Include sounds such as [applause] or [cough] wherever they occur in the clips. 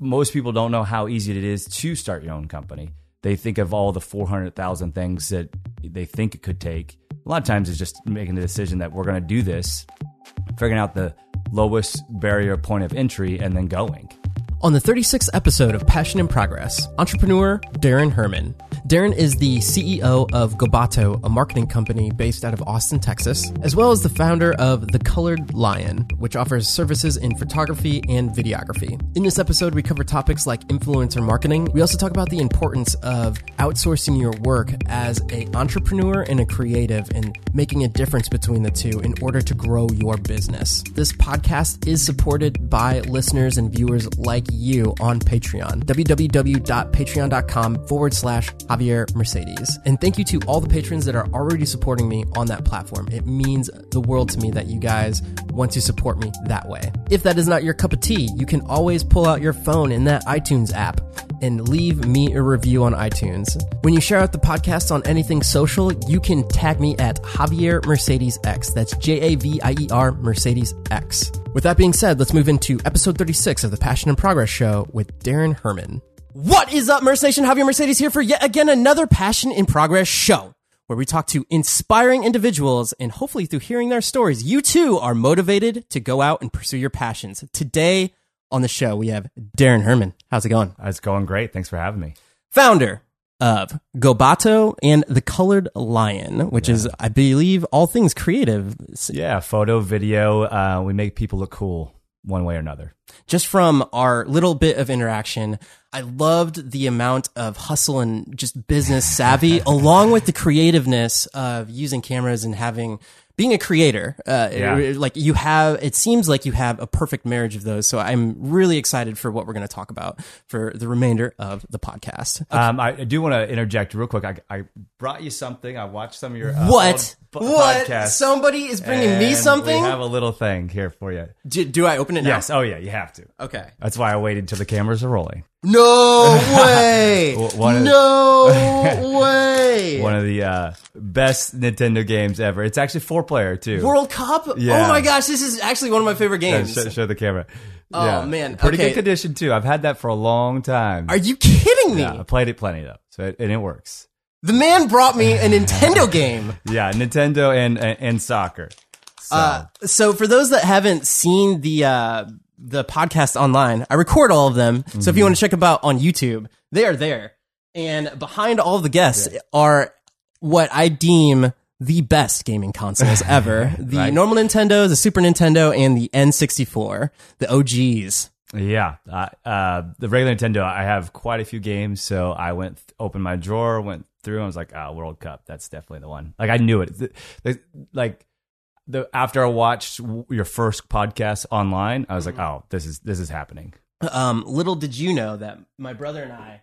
most people don't know how easy it is to start your own company. They think of all the 400,000 things that they think it could take. A lot of times it's just making the decision that we're going to do this, figuring out the lowest barrier point of entry, and then going. On the 36th episode of Passion in Progress, entrepreneur Darren Herman. Darren is the CEO of Gobato, a marketing company based out of Austin, Texas, as well as the founder of The Colored Lion, which offers services in photography and videography. In this episode, we cover topics like influencer marketing. We also talk about the importance of outsourcing your work as a entrepreneur and a creative and making a difference between the two in order to grow your business. This podcast is supported by listeners and viewers like you on Patreon. www.patreon.com forward slash Javier Mercedes. And thank you to all the patrons that are already supporting me on that platform. It means the world to me that you guys want to support me that way. If that is not your cup of tea, you can always pull out your phone in that iTunes app and leave me a review on iTunes. When you share out the podcast on anything social, you can tag me at Javier Mercedes X. That's J A V I E R Mercedes X. With that being said, let's move into episode 36 of the Passion and Progress Show with Darren Herman. What is up, Merce Nation? Javier Mercedes here for yet again another Passion in Progress show where we talk to inspiring individuals and hopefully through hearing their stories, you too are motivated to go out and pursue your passions. Today on the show, we have Darren Herman. How's it going? It's going great. Thanks for having me. Founder of Gobato and The Colored Lion, which is, I believe, all things creative. Yeah, photo, video. Uh, we make people look cool one way or another. Just from our little bit of interaction, I loved the amount of hustle and just business savvy, [laughs] along with the creativeness of using cameras and having being a creator. Uh, Yeah. it- like you have, it seems like you have a perfect marriage of those. So I'm really excited for what we're going to talk about for the remainder of the podcast. Um, I, I do want to interject real quick. I, I brought you something. I watched some of your uh, what? What? Somebody is bringing me something? We have a little thing here for you. do, do I open it now? Yes. Oh yeah, you have to. Okay. That's why I waited till the cameras are rolling. No [laughs] way. One of- no [laughs] way. One of the uh, best Nintendo games ever. It's actually four player too. World Cup? Yeah. Oh my gosh, this is actually one of my favorite Yeah, games. show, show the camera. Oh, man. pretty Okay. good condition too. I've had that for a long time. Are you kidding me? yeah, I played it plenty though, so it, and it works. The man brought me a Nintendo [laughs] game. Yeah, Nintendo and and, and soccer. So, Uh, so for those that haven't seen the uh, the podcast online, I record all of them. So if you want to check them out on YouTube, they are there. And behind all of the guests are what I deem the best gaming consoles [laughs] ever: the Right. normal Nintendo, the Super Nintendo, and the N64, the OGs. Yeah, uh, uh, the regular Nintendo. I have quite a few games, so I went opened my drawer, went through, and was like, "Ah, World Cup. That's definitely the one." Like I knew it. The- the- like the after I watched your first podcast online, I was like, "Oh, this is this is happening." Um, little did you know that my brother and I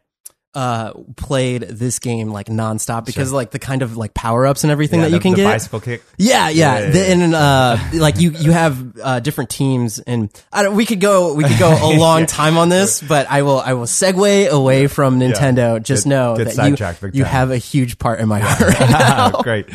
uh, played this game like nonstop because like the kind of like power ups and everything that you the- can the get. bicycle kick. Yeah, yeah. Yeah, yeah, The- and uh, [laughs] like you, you have uh, different teams, and I don't. We could go, we could go [laughs] a long time on this, but I will, I will segue away from Nintendo. Just Good- know good that you, big you time. have a huge part in my heart right [laughs] now. Great.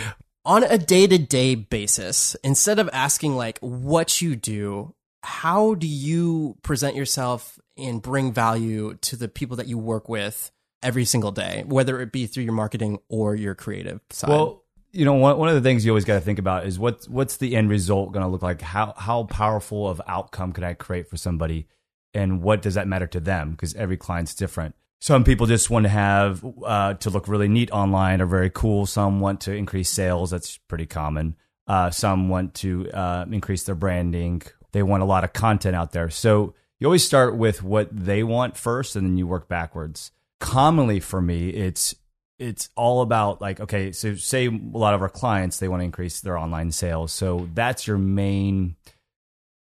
On a day to day basis, instead of asking like what you do, how do you present yourself and bring value to the people that you work with every single day, whether it be through your marketing or your creative side? Well, you know, one, one of the things you always got to think about is what's what's the end result going to look like? How how powerful of outcome could I create for somebody, and what does that matter to them? Because every client's different. Some people just want to have uh, to look really neat online or very cool. Some want to increase sales. That's pretty common. Uh, some want to uh, increase their branding. They want a lot of content out there. So you always start with what they want first, and then you work backwards. Commonly for me, it's it's all about like okay so say a lot of our clients they want to increase their online sales so that's your main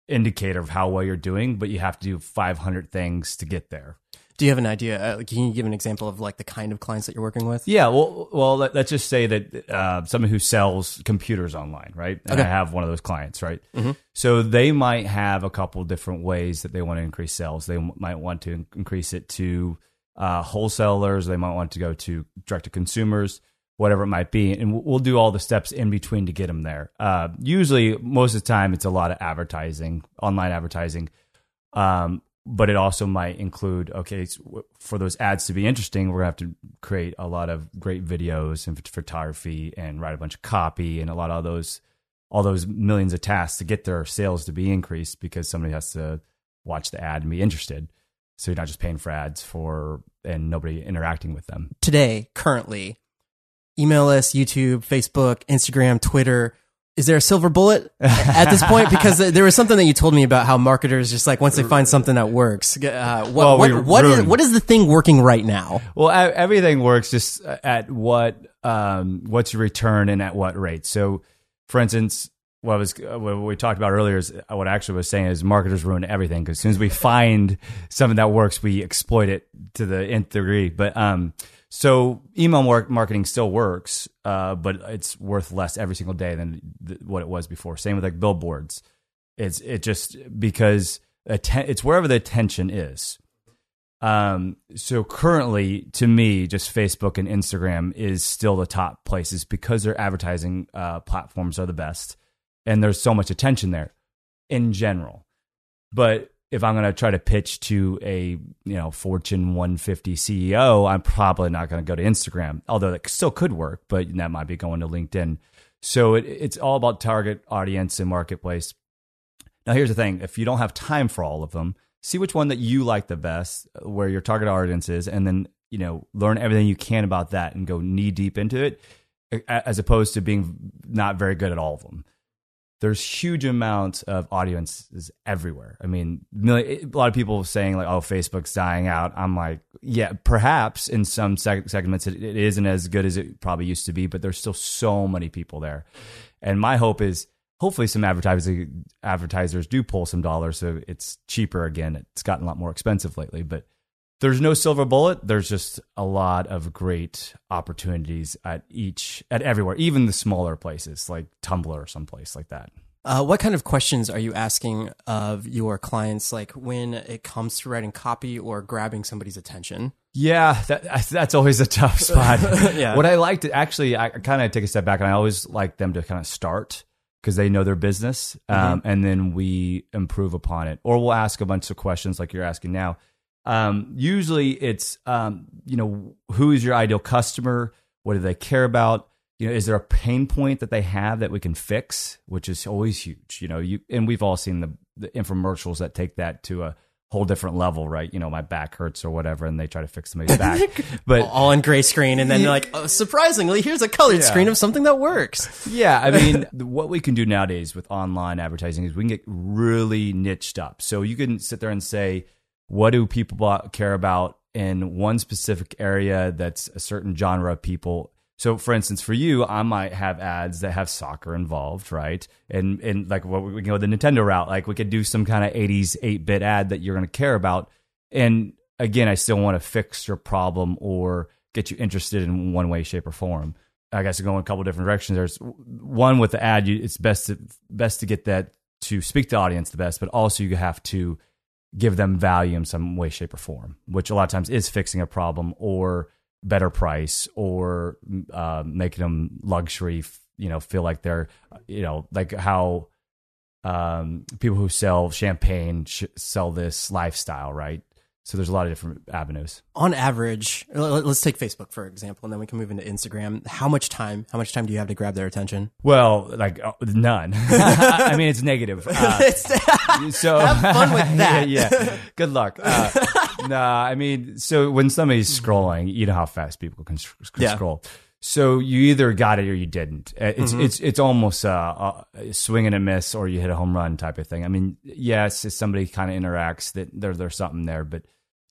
indicator of how well you're doing but you have to do 500 things to get there Do you have an idea? Uh, can you give an example of like the kind of clients that you're working with? yeah well well let, let's just say that uh, someone who sells computers online right? And Okay. i have one of those clients right? So they might have a couple different ways that they want to increase sales. They might want to increase it to uh, wholesalers. They might want to go to direct to consumers whatever it might be. And we'll- we'll do all the steps in between to get them there. Uh, usually most of the time it's a lot of advertising online advertising. Um, but it also might include okay for those ads to be interesting we're going to have to create a lot of great videos and photography and write a bunch of copy and a lot of those all those millions of tasks to get their sales to be increased because somebody has to watch the ad and be interested so you're not just paying for ads for and nobody interacting with them Today, currently, email us, YouTube, Facebook, Instagram, Twitter. Is there a silver bullet at this point? [laughs] Because there was something that you told me about how marketers just like once they find something that works. Uh, what, Well, what, what, is, what is the thing working right now? Well, everything works just at what um, what's your return and at what rate. So, for instance, what I was what we talked about earlier is what I actually was saying is marketers ruin everything because as soon as we find something that works, we exploit it to the nth degree. But um, so email mar- marketing still works, uh, but it's worth less every single day than th- what it was before. Same with like billboards. It's it just because atten- it's wherever the attention is. Um, so currently, to me, just Facebook and Instagram is still the top places because their advertising uh, platforms are the best, and there's so much attention there in general. But if I'm going to try to pitch to a you know Fortune 150 CEO, I'm probably not going to go to Instagram, although that still could work, but that might be going to LinkedIn. So it, it's all about target audience and marketplace. Now, here's the thing: if you don't have time for all of them, see which one that you like the best, where your target audience is, and then you know learn everything you can about that and go knee deep into it, as opposed to being not very good at all of them. There's huge amounts of audiences everywhere. I mean, a lot of people saying like, "Oh, Facebook's dying out." I'm like, yeah, perhaps in some seg- segments it, it isn't as good as it probably used to be, but there's still so many people there. And my hope is hopefully some advertising advertisers do pull some dollars so it's cheaper again. It's gotten a lot more expensive lately, but there's no silver bullet. There's just a lot of great opportunities at each at everywhere, even the smaller places like Tumblr or someplace like that. Uh, what kind of questions are you asking of your clients, like when it comes to writing copy or grabbing somebody's attention? Yeah, that, [laughs] that's always a tough spot. [laughs] Yeah. What I like to actually, I kind of take a step back and I always like them to kind of start because they know their business, um, and then we improve upon it, or we'll ask a bunch of questions like you're asking now. Um, usually, it's um, you know who is your ideal customer? What do they care about? You know, is there a pain point that they have that we can fix? Which is always huge. You know, you and we've all seen the, the infomercials that take that to a whole different level, right? You know, my back hurts or whatever, and they try to fix somebody's back. [laughs] But All in gray screen, and then they're like, oh, surprisingly, here's a colored Yeah. screen of something that works. yeah, I [laughs] mean, what we can do nowadays with online advertising is we can get really niched up. So you can sit there and say, what do people care about in one specific area that's a certain genre of people? So, for instance, for you, I might have ads that have soccer involved, right? And and like what we can go the Nintendo route. Like we could do some kind of '80s 8-bit ad that you're going to care about. And again, I still want to fix your problem or get you interested in one way, shape, or form. I guess to go in a couple different directions. There's one with the ad. You, it's best to best to get that to speak to the audience the best, but also you have to give them value in some way, shape, or form, which a lot of times is fixing a problem or better price or uh, making them luxury. You know, feel like they're you know like how um, people who sell champagne sh- sell this lifestyle, right? So there's a lot of different avenues. On average, let's take Facebook for example, and then we can move into Instagram. How much time? How much time do you have to grab their attention? Well, like uh, none. [laughs] I mean, it's negative. Uh, [laughs] [laughs] so Have fun with that. yeah, yeah. Good luck. Uh, nah, I mean, so when somebody's scrolling, you know how fast people can, sc- can Yeah. scroll. So you either got it or you didn't. Uh, It's it's it's almost uh, a swing and a miss, or you hit a home run type of thing. I mean, yes, if somebody kind of interacts, that there there's something there, but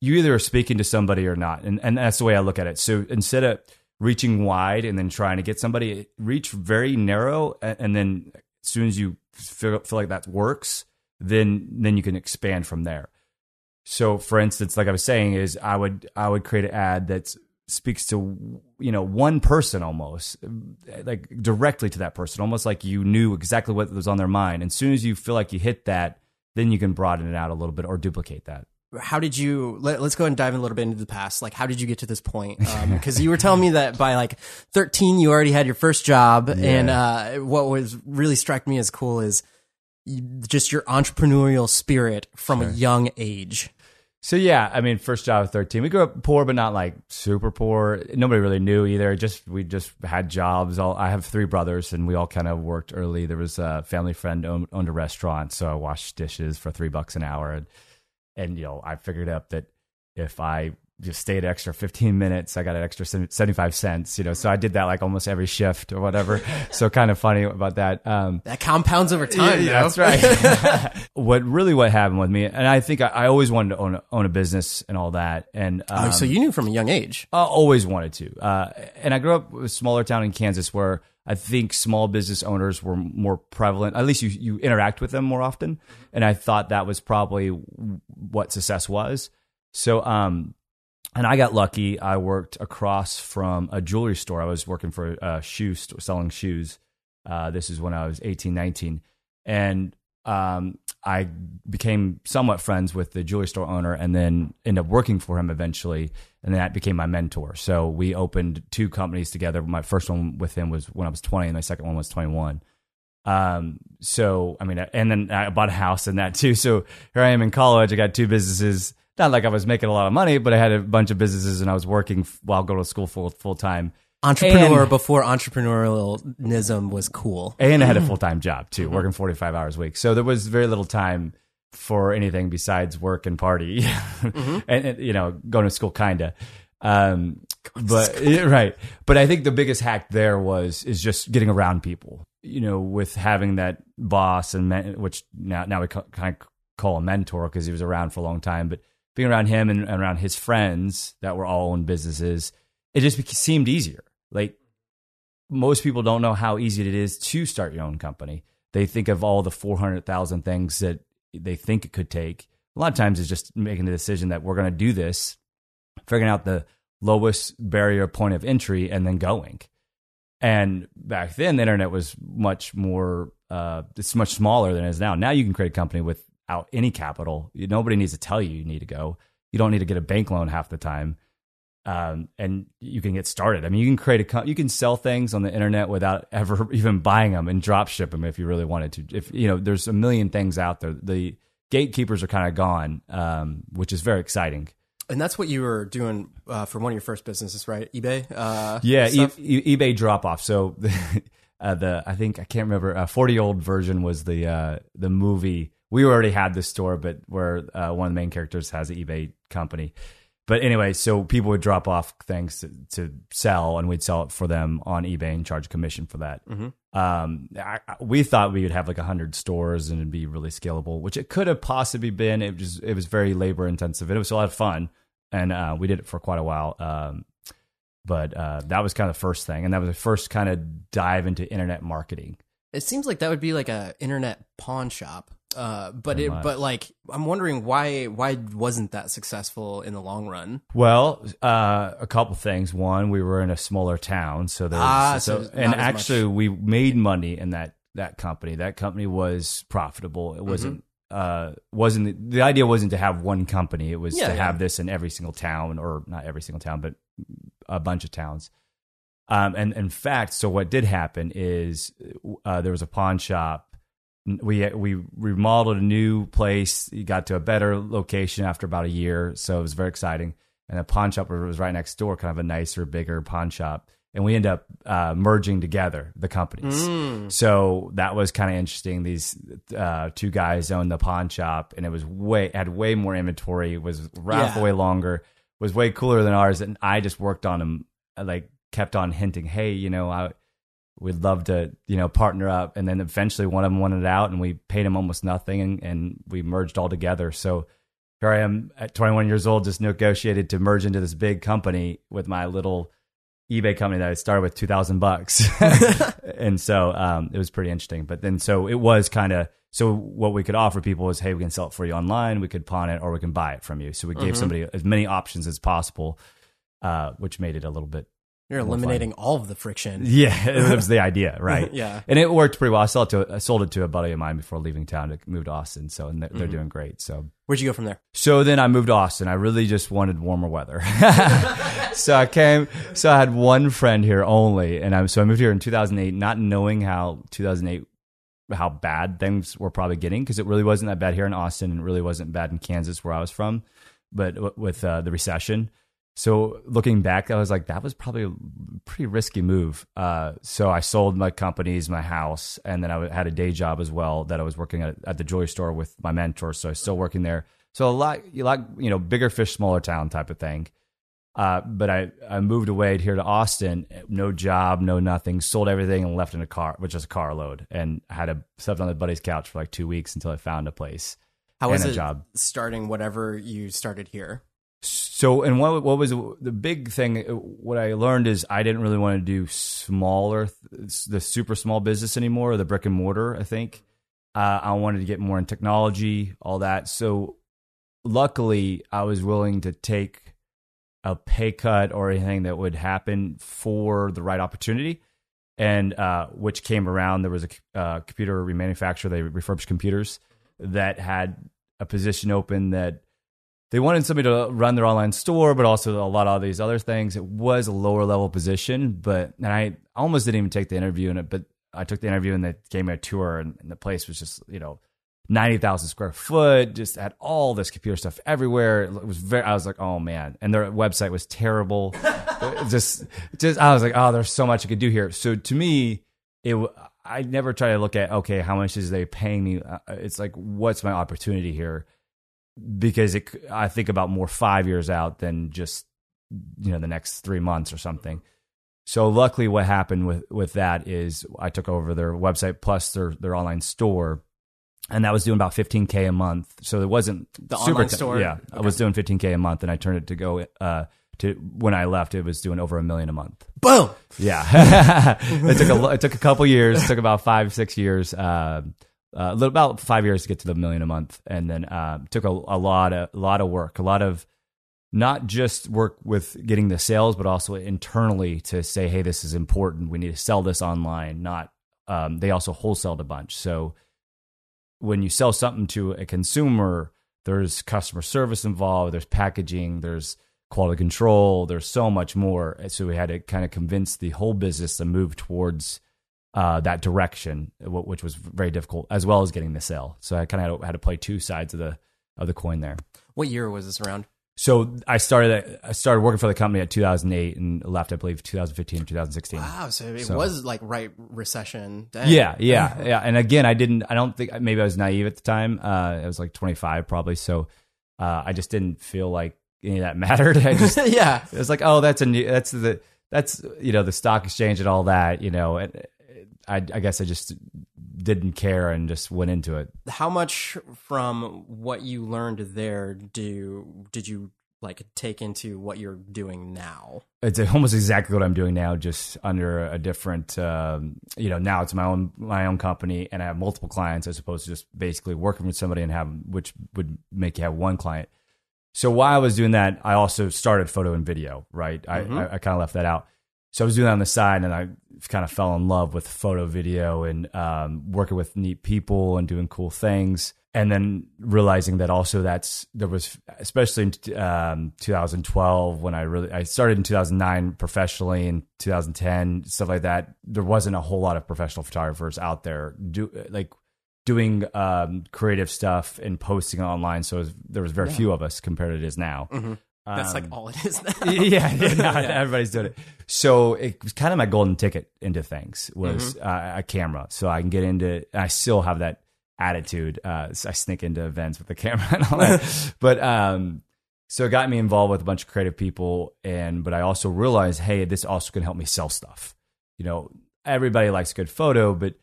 you either are speaking to somebody or not, and and that's the way I look at it. So instead of reaching wide and then trying to get somebody, reach very narrow, and, and then as soon as you feel feel like that works, then then you can expand from there. So, for instance, like I was saying, is I would I would create an ad that speaks to you know one person almost like directly to that person, almost like you knew exactly what was on their mind. And as soon as you feel like you hit that, then you can broaden it out a little bit or duplicate that. How did you? Let, us go ahead and dive in a little bit into the past. Like, how did you get to this point? Because you were telling me that by like 13, you already had your first job, [laughs] and uh, what was really struck me as cool is just your entrepreneurial spirit from a young age. So yeah, I mean, first job at 13. We grew up poor, but not like super poor. Nobody really knew either. Just we just had jobs. All I have three brothers, and we all kind of worked early. There was a family friend owned, owned a restaurant, so I washed dishes for three bucks an hour, and and you know I figured out that if I just stayed extra 15 minutes. I got an extra 75 cents, you know, so I did that like almost every shift or whatever. [laughs] so kind of funny about that. Um, that compounds over time. Yeah, that's right. [laughs] [laughs] what really what happened with me, and I think I, I always wanted to own a, own a business and all that. And um, oh, so you knew from a young age. I always wanted to. Uh, and I grew up in a smaller town in Kansas where I think small business owners were more prevalent. At least you, you interact with them more often. And I thought that was probably what success was. So, um, and I got lucky. I worked across from a jewelry store. I was working for a shoe store, selling shoes. Uh, this is when I was 18, 19. And um, I became somewhat friends with the jewelry store owner and then ended up working for him eventually. And that became my mentor. So we opened two companies together. My first one with him was when I was 20, and my second one was 21. Um, so, I mean, and then I bought a house in that too. So here I am in college. I got two businesses not like I was making a lot of money, but I had a bunch of businesses and I was working while going to school full full time. Entrepreneur and, before entrepreneurialism was cool, and I had a full time job too, working forty five hours a week. So there was very little time for anything besides work and party, [laughs] mm-hmm. and, and, you know, going to school, kinda. Um, but [laughs] right, but I think the biggest hack there was is just getting around people. You know, with having that boss and men, which now now we kind of call a mentor because he was around for a long time, but being around him and around his friends that were all in businesses, it just seemed easier. Like most people don't know how easy it is to start your own company. They think of all the 400,000 things that they think it could take. A lot of times it's just making the decision that we're going to do this, figuring out the lowest barrier point of entry and then going. And back then the internet was much more uh, it's much smaller than it is now. Now you can create a company without any capital. Nobody needs to tell you you need to go. You don't need to get a bank loan half the time. Um, and you can get started. I mean, you can create a, you can sell things on the internet without [laughs] ever even buying them and drop ship them if you really wanted to. If you know, there's a million things out there. The gatekeepers are kind of gone, um, which is very exciting. And that's what you were doing uh, for one of your first businesses, right? eBay. Uh, yeah, e- e- eBay drop off. So the, [laughs] uh, the I think I can't remember. A Forty Year Old Virgin was the uh, the movie we already had this store, but where uh, one of the main characters has an eBay company. But anyway, so people would drop off things to, to sell, and we'd sell it for them on eBay and charge a commission for that. Mm-hmm. Um, I, we thought we would have like hundred stores and it'd be really scalable, which it could have possibly been. It was it was very labor intensive, and it was a lot of fun, and uh, we did it for quite a while. Um, but uh, that was kind of the first thing, and that was the first kind of dive into internet marketing. It seems like that would be like a internet pawn shop. Uh, but it, but like, I'm wondering why why wasn't that successful in the long run? Well, uh, a couple things. One, we were in a smaller town, so there ah, so, so and actually much. we made money in that that company. That company was profitable. It wasn't. Mm-hmm. Uh, wasn't the idea wasn't to have one company. It was yeah, to yeah. have this in every single town, or not every single town, but a bunch of towns. Um, and in fact, so what did happen is uh, there was a pawn shop we we remodeled a new place. Got to a better location after about a year, so it was very exciting. And a pawn shop was right next door, kind of a nicer, bigger pawn shop. And we end up uh, merging together the companies. Mm. So that was kind of interesting. These uh, two guys owned the pawn shop, and it was way had way more inventory. Was yeah. way longer. Was way cooler than ours, and I just worked on them. Like kept on hinting, hey, you know, I we'd love to you know partner up. And then eventually one of them wanted out and we paid him almost nothing and, and we merged all together. So here i am at 21 years old just negotiated to merge into this big company with my little ebay company that i started with 2000 bucks. [laughs] And so um, it was pretty interesting. But then so it was kind of so what we could offer people was hey we can sell it for you online we could pawn it or we can buy it from you. So we gave mm-hmm. somebody as many options as possible uh, which made it a little bit you're eliminating all of the friction. [laughs] Yeah, it was the idea, [laughs] right? yeah, and it worked pretty well. I sold it to I sold it to a buddy of mine before leaving town to move to Austin. So and they're, mm-hmm. doing great. So where'd you go from there? So then I moved to Austin. I really just wanted warmer weather. [laughs] so I came. So I had one friend here only, and I so I moved here in 2008, not knowing how 2008 how bad things were probably getting because it really wasn't that bad here in Austin, and it really wasn't bad in Kansas where I was from but w- with uh, the recession. So looking back, I was like, that was probably a pretty risky move. Uh, so I sold my companies, my house, and then I had a day job as well that I was working at, at the jewelry store with my mentor. So I was still working there. So a lot, you like you know, bigger fish, smaller town type of thing. Uh, but I, I moved away here to Austin, no job, no nothing, sold everything and left in a car, which was a carload, and had a slept on the buddy's couch for like two weeks until I found a place. How was a it job. starting whatever you started here? So, and what what was the big thing? What I learned is I didn't really want to do smaller, the super small business anymore, or the brick and mortar. I think uh, I wanted to get more in technology, all that. So, luckily, I was willing to take a pay cut or anything that would happen for the right opportunity. And uh, which came around, there was a uh, computer remanufacturer, they refurbished computers that had a position open that they wanted somebody to run their online store, but also a lot of these other things. It was a lower level position, but and I almost didn't even take the interview in it, but I took the interview and they gave me a tour, and, and the place was just you know ninety thousand square foot, just had all this computer stuff everywhere. It was very. I was like, oh man, and their website was terrible. [laughs] just, just I was like, oh, there's so much I could do here. So to me, it. I never try to look at okay, how much is they paying me? Uh, It's like, what's my opportunity here? Because it, I think about more five years out than just you know the next three months or something. So luckily, what happened with with that is I took over their website plus their their online store, and that was doing about 15k a month. So it wasn't The super online store? Yeah, I was doing 15k a month, and I turned it to go uh, to when I left, it was doing over a million a month. Boom. Yeah, [laughs] it took a it took a couple years. It took about five six years. Uh, uh, about five years to get to the million a month, and then uh, took a, a lot of a lot of work, a lot of not just work with getting the sales, but also internally to say, hey, this is important. We need to sell this online. Not um, they also wholesaled a bunch, so when you sell something to a consumer, there's customer service involved, there's packaging, there's quality control, there's so much more. So we had to kind of convince the whole business to move towards uh, that direction, which was very difficult, as well as getting the sale. So I kind of had to play two sides of the of the coin there. What year was this around? So I started I started working for the company at 2008 and left, I believe, 2015 or 2016. Wow, so it So- was like right recession. Dang. Yeah, yeah, [laughs] yeah. And again, I didn't. I don't think maybe I was naive at the time. Uh, I was like 25 probably. So uh, I just didn't feel like any of that [laughs] mattered. I just [laughs] yeah. it was like, oh, that's a new. That's the that's you know the stock exchange and all that. You know, and I I guess I just didn't care and just went into it. How much from what you learned there do did you like take into what you're doing now? It's almost exactly what I'm doing now, just under a different. Um, you know, now it's my own my own company, and I have multiple clients as opposed to just basically working with somebody and have which would make you have one client. So while I was doing that, I also started photo and video. Right, I, I, I kind of left that out. So I was doing that on the side, and I kind of fell in love with photo, video, and um, working with neat people and doing cool things. And then realizing that also that's there was especially in um, 2012 when I really I started in 2009 professionally in 2010 stuff like that. There wasn't a whole lot of professional photographers out there do like doing um, creative stuff and posting online. So was, there was very few of us compared to it is now. That's like Um, all it is now. [laughs] yeah, yeah, no, [laughs] everybody's doing it. So it was kind of my golden ticket into things was uh, a camera, so I can get into. I still have that attitude. Uh, so I sneak into events with the [laughs] camera and all that, but um, so it got me involved with a bunch of creative people, and but I also realized, hey, this also can help me sell stuff. You know, everybody likes a good photo, but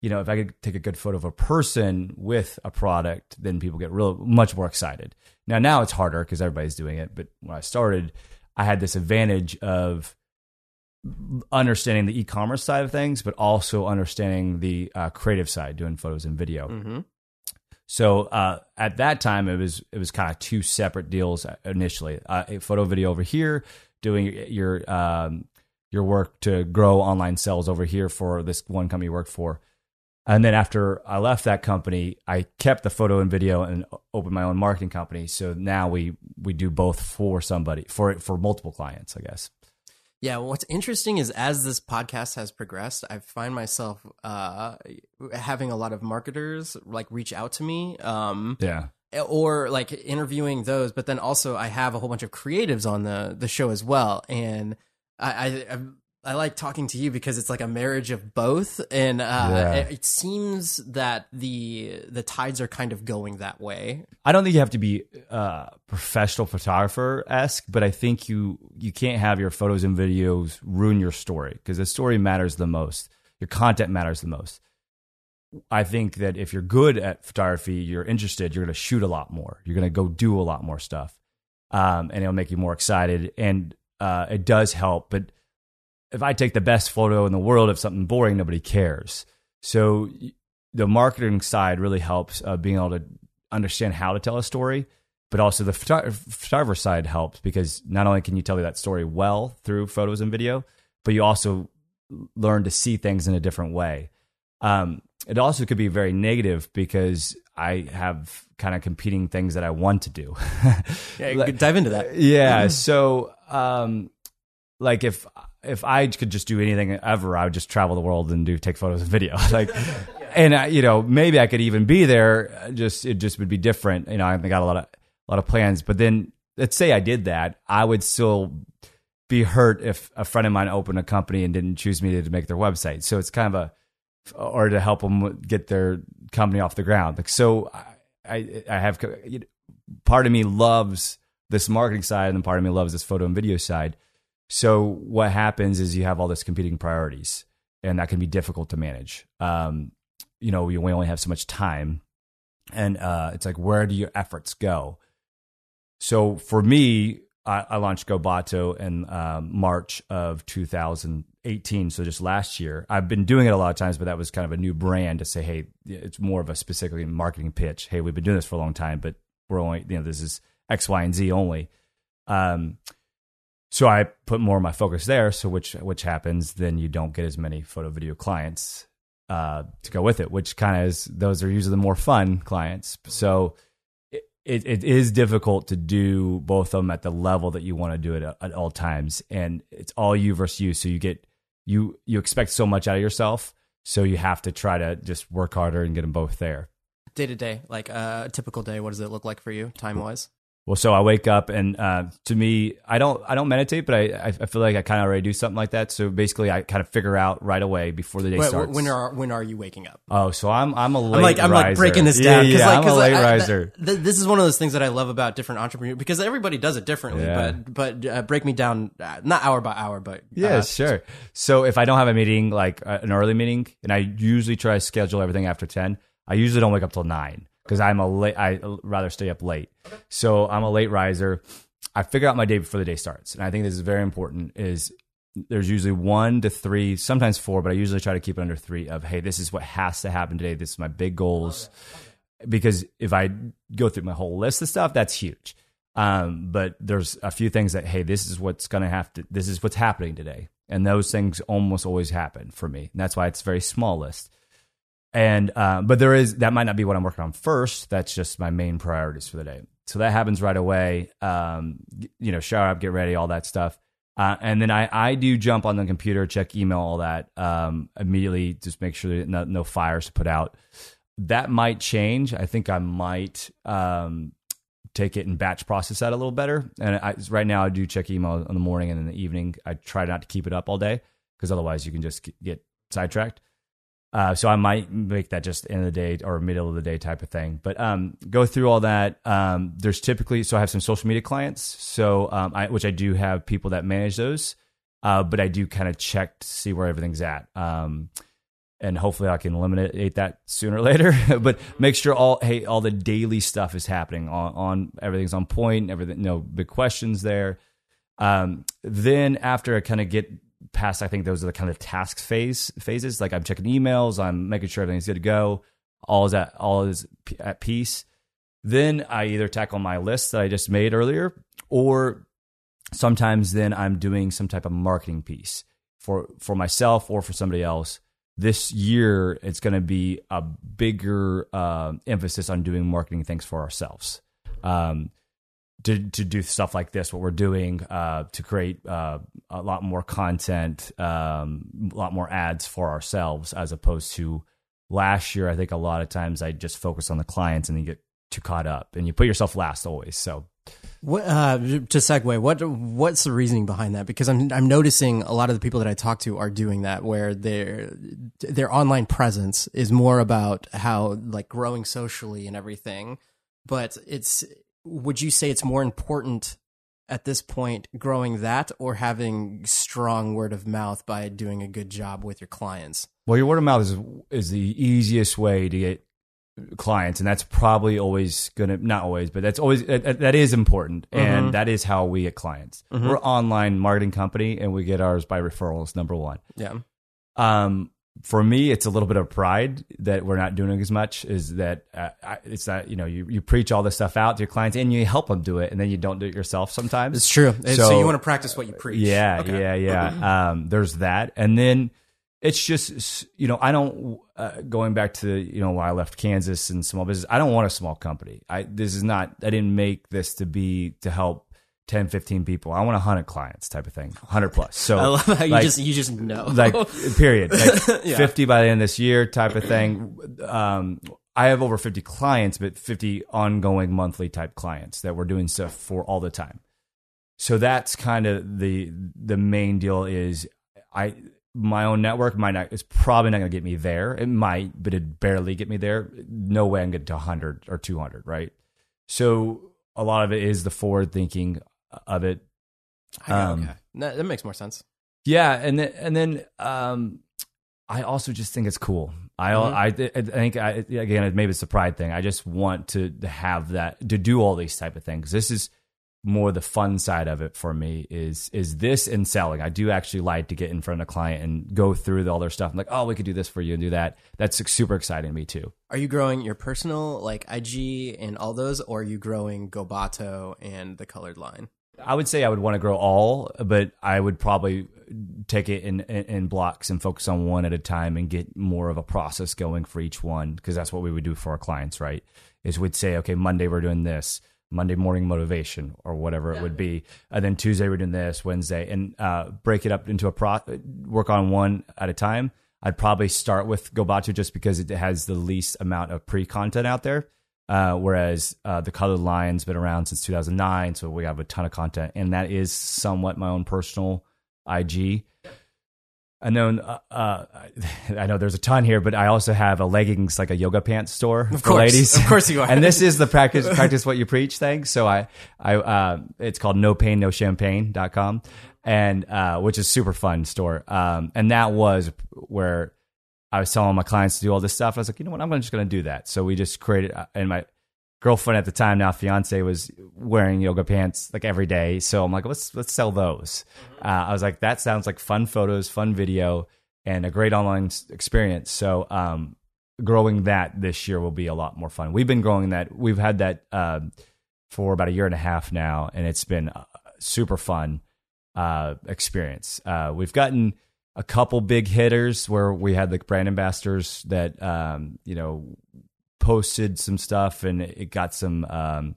you know, if I could take a good photo of a person with a product, then people get real much more excited. Now, now it's harder because everybody's doing it. But when I started, I had this advantage of understanding the e-commerce side of things, but also understanding the uh, creative side, doing photos and video. hmm So uh, at that time, it was it was kind of two separate deals initially. Uh, a photo video over here, doing your um, your work to grow online sales over here for this one company you worked for. And then after I left that company, I kept the photo and video and opened my own marketing company. So now we we do both for somebody for for multiple clients, I guess. Yeah, what's interesting is as this podcast has progressed, I find myself uh, having a lot of marketers like reach out to me. Um, Yeah. or like interviewing those, but then also I have a whole bunch of creatives on the the show as well, and I I, I like talking to you because it's like a marriage of both, and uh, Yeah. it, it seems that the the tides are kind of going that way. I don't think you have to be uh, professional photographer esque, but I think you you can't have your photos and videos ruin your story because the story matters the most. Your content matters the most. I think that if you're good at photography, you're interested, you're going to shoot a lot more. You're going to go do a lot more stuff, um, and it'll make you more excited. And uh, it does help. But if I take the best photo in the world of something boring, nobody cares. So the marketing side really helps uh, being able to understand how to tell a story, but also the photo- photographer side helps because not only can you tell that story well through photos and video, but you also learn to see things in a different way. Um, it also could be very negative because I have kind of competing things that I want to do. [laughs] Yeah, dive into that. yeah. So, um, like if if I could just do anything ever, I would just travel the world and do take photos and video. [laughs] Like, [laughs] and I, you know, maybe I could even be there. uh, Just it just would be different. You know, I've got a lot of a lot of plans. But then, let's say I did that, I would still be hurt if a friend of mine opened a company and didn't choose me to make their website. So it's kind of a or to help them get their company off the ground. Like so, I I, I have part of me loves this marketing side, and part of me loves this photo and video side. So what happens is you have all this competing priorities, and that can be difficult to manage. Um, you know, we only have so much time, and uh, it's like where do your efforts go? So for me, I, I launched Gobato in um, March of 2018. So just last year, I've been doing it a lot of times, but that was kind of a new brand to say, hey, it's more of a specifically marketing pitch. Hey, we've been doing this for a long time, but we're only, you know, this is X, Y, and Z only. Um, so I put more of my focus there. So which which happens, then you don't get as many photo video clients uh, to go with it, which kind of is those are usually the more fun clients. So it, it, is difficult to do both of them at the level that you want to do it at, at all times, and it's all you versus you. So you get you you expect so much out of yourself, so you have to try to just work harder and get them both there. Day to day, like uh, a typical day, what does it look like for you, time wise? Well, so I wake up and uh, to me, I don't I don't meditate, but I I feel like I kind of already do something like that. So basically, I kind of figure out right away before the day Wait, starts. when are when are you waking up? oh, so I'm I'm a late I'm like I'm like breaking this down Yeah, like, I'm a late I- I- riser. th- this is one of those things that I love about different entrepreneurs because everybody does it differently. Yeah. But but uh, break me down, uh, not hour by hour, but Yeah, uh, sure. So if I don't have a meeting, like uh, an early meeting, and I usually try to schedule everything after ten, I usually don't wake up till nine because I'm a late. I rather stay up late. So I'm a late riser. I figure out my day before the day starts, and I think this is very important. Is there's usually one to three, sometimes four, but I usually try to keep it under three. Of hey, this is what has to happen today. This is my big goals. Because if I go through my whole list of stuff, that's huge. Um, but there's a few things that hey, this is what's gonna have to. This is what's happening today, and those things almost always happen for me. And that's why it's a very small list. And uh, but there is that might not be what I'm working on first. That's just my main priorities for the day. So that happens right away. Um, you know, shower up, get ready, all that stuff. Uh, and then I, I do jump on the computer, check email, all that um, immediately, just make sure that no, no fires put out. That might change. I think I might um, take it and batch process that a little better. And I, right now, I do check email in the morning and in the evening. I try not to keep it up all day because otherwise you can just get sidetracked. Uh, so I might make that just end of the day or middle of the day type of thing. But um, go through all that. Um, there's typically so I have some social media clients, so um, I, which I do have people that manage those, uh, but I do kind of check to see where everything's at. Um, and hopefully I can eliminate that sooner or later. [laughs] but make sure all hey all the daily stuff is happening on, on everything's on point. Everything no big questions there. Um, then after I kind of get past, I think those are the kind of task phase phases. Like I'm checking emails, I'm making sure everything's good to go. All is at all is p- at peace. Then I either tackle my list that I just made earlier, or sometimes then I'm doing some type of marketing piece for for myself or for somebody else. This year, it's going to be a bigger uh, emphasis on doing marketing things for ourselves. Um, to to do stuff like this, what we're doing uh, to create uh, a lot more content, um, a lot more ads for ourselves, as opposed to last year. I think a lot of times I just focus on the clients and then get too caught up, and you put yourself last always. So What, uh, to segue, what what's the reasoning behind that? Because I'm I'm noticing a lot of the people that I talk to are doing that, where their their online presence is more about how like growing socially and everything. But it's would you say it's more important at this point growing that or having strong word of mouth by doing a good job with your clients? Well, your word of mouth is is the easiest way to get clients, and that's probably always gonna not always, but that's always that, that is important, and that is how we get clients. We're online marketing company, and we get ours by referrals. Number one. Yeah. Um, for me, it's a little bit of pride that we're not doing as much. Is that uh, I, it's that you know you, you preach all this stuff out to your clients and you help them do it, and then you don't do it yourself sometimes. It's true. So, So- you want to practice what you preach. Yeah, Okay. yeah, yeah. Um, there's that, and then it's just you know I don't uh, going back to you know when I left Kansas and small business. I don't want a small company. I this is not. I didn't make this to be to help 10, 15 people. I want a hundred clients type of thing, hundred plus. So [laughs] I love how you like- just you just know. like period like [laughs] Yeah. 50 by the end of this year type of thing um i have over 50 clients but 50 ongoing monthly type clients that we're doing stuff for all the time so that's kind of the the main deal is i my own network might not it's probably not going to get me there it might but it barely get me there no way i'm getting to 100 or 200 right so a lot of it is the forward thinking of it um, okay. That, that makes more sense. yeah, and then and then um, I also just think it's cool. I Mhm. I, I think I, again maybe it's a pride thing. I just want to have that to do all these type of things. This is more the fun side of it for me is is this in selling. I do actually like to get in front of a client and go through all their stuff. I'm like, oh, we could do this for you and do that. That's super exciting to me too. Are you growing your personal like IG and all those, or are you growing Gobato and the Colored Lion? I would say I would want to grow all, but I would probably take it in, in, in blocks and focus on one at a time and get more of a process going for each one because that's what we would do for our clients, right? Is we'd say, okay, Monday we're doing this, Monday morning motivation or whatever it would be, and then Tuesday we're doing this, Wednesday, and uh, break it up into a pro, work on one at a time. I'd probably start with Gobato just because it has the least amount of pre content out there. Uh, whereas uh, the Colored Lion's been around since 2009, so we have a ton of content, and that is somewhat my own personal IG. And then uh, uh, [laughs] I know there's a ton here, but I also have a leggings, like a yoga pants store Of for course. ladies. Of course you [laughs] are. and this is the practice [laughs] practice what you preach thing. So I I uh, it's called no pain no champagne.com and uh, which is super fun store. Um, and that was where I was telling my clients to do all this stuff. I was like, you know what, I'm just going to do that. So we just created, uh, and my girlfriend at the time, now fiance, was wearing yoga pants like every day. So I'm like, let's let's sell those. Uh, I was like, that sounds like fun photos, fun video, and a great online experience. So um, growing that this year will be a lot more fun. We've been growing that. We've had that uh, for about a year and a half now, and it's been uh, super fun uh, experience. Uh, we've gotten a couple big hitters where we had the brand ambassadors that um, you know posted some stuff and it got some um,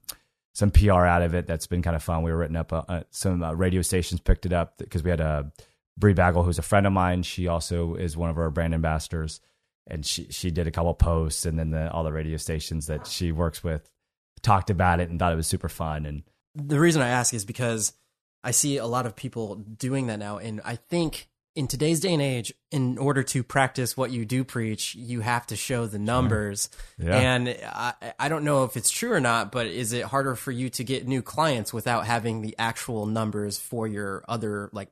some PR out of it. That's been kind of fun. We were written up. Uh, uh, some uh, radio stations picked it up because we had a Bri Bagwell, who's a friend of mine. She also is one of our brand ambassadors, and she she did a couple posts, and then the, all the radio stations that she works with talked about it and thought it was super fun. And The reason I ask is because I see a lot of people doing that now, and I think in today's day and age, in order to practice what you do preach, you have to show the numbers. Yeah. And I, I don't know if it's true or not, but is it harder for you to get new clients without having the actual numbers for your other like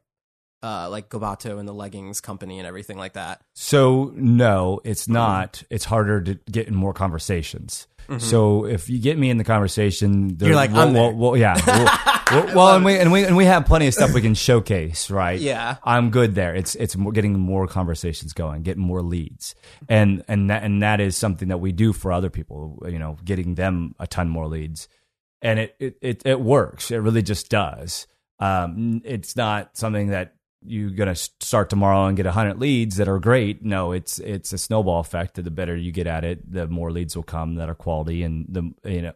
uh like Gobato and the leggings company and everything like that? So no, it's not. It's harder to get in more conversations. So if you get me in the conversation, You're like, well, I'm there. well, yeah. [laughs] Well, [laughs] well, and we and we and we have plenty of stuff we can showcase, [laughs] right? Yeah. I'm good there. It's it's more, getting more conversations going, getting more leads, and and that and that is something that we do for other people. You know, getting them a ton more leads, and it it it, it works. It really just does. Um, it's not something that you're gonna start tomorrow and get hundred leads that are great. No, it's it's a snowball effect. That the better you get at it, the more leads will come that are quality, and the you know,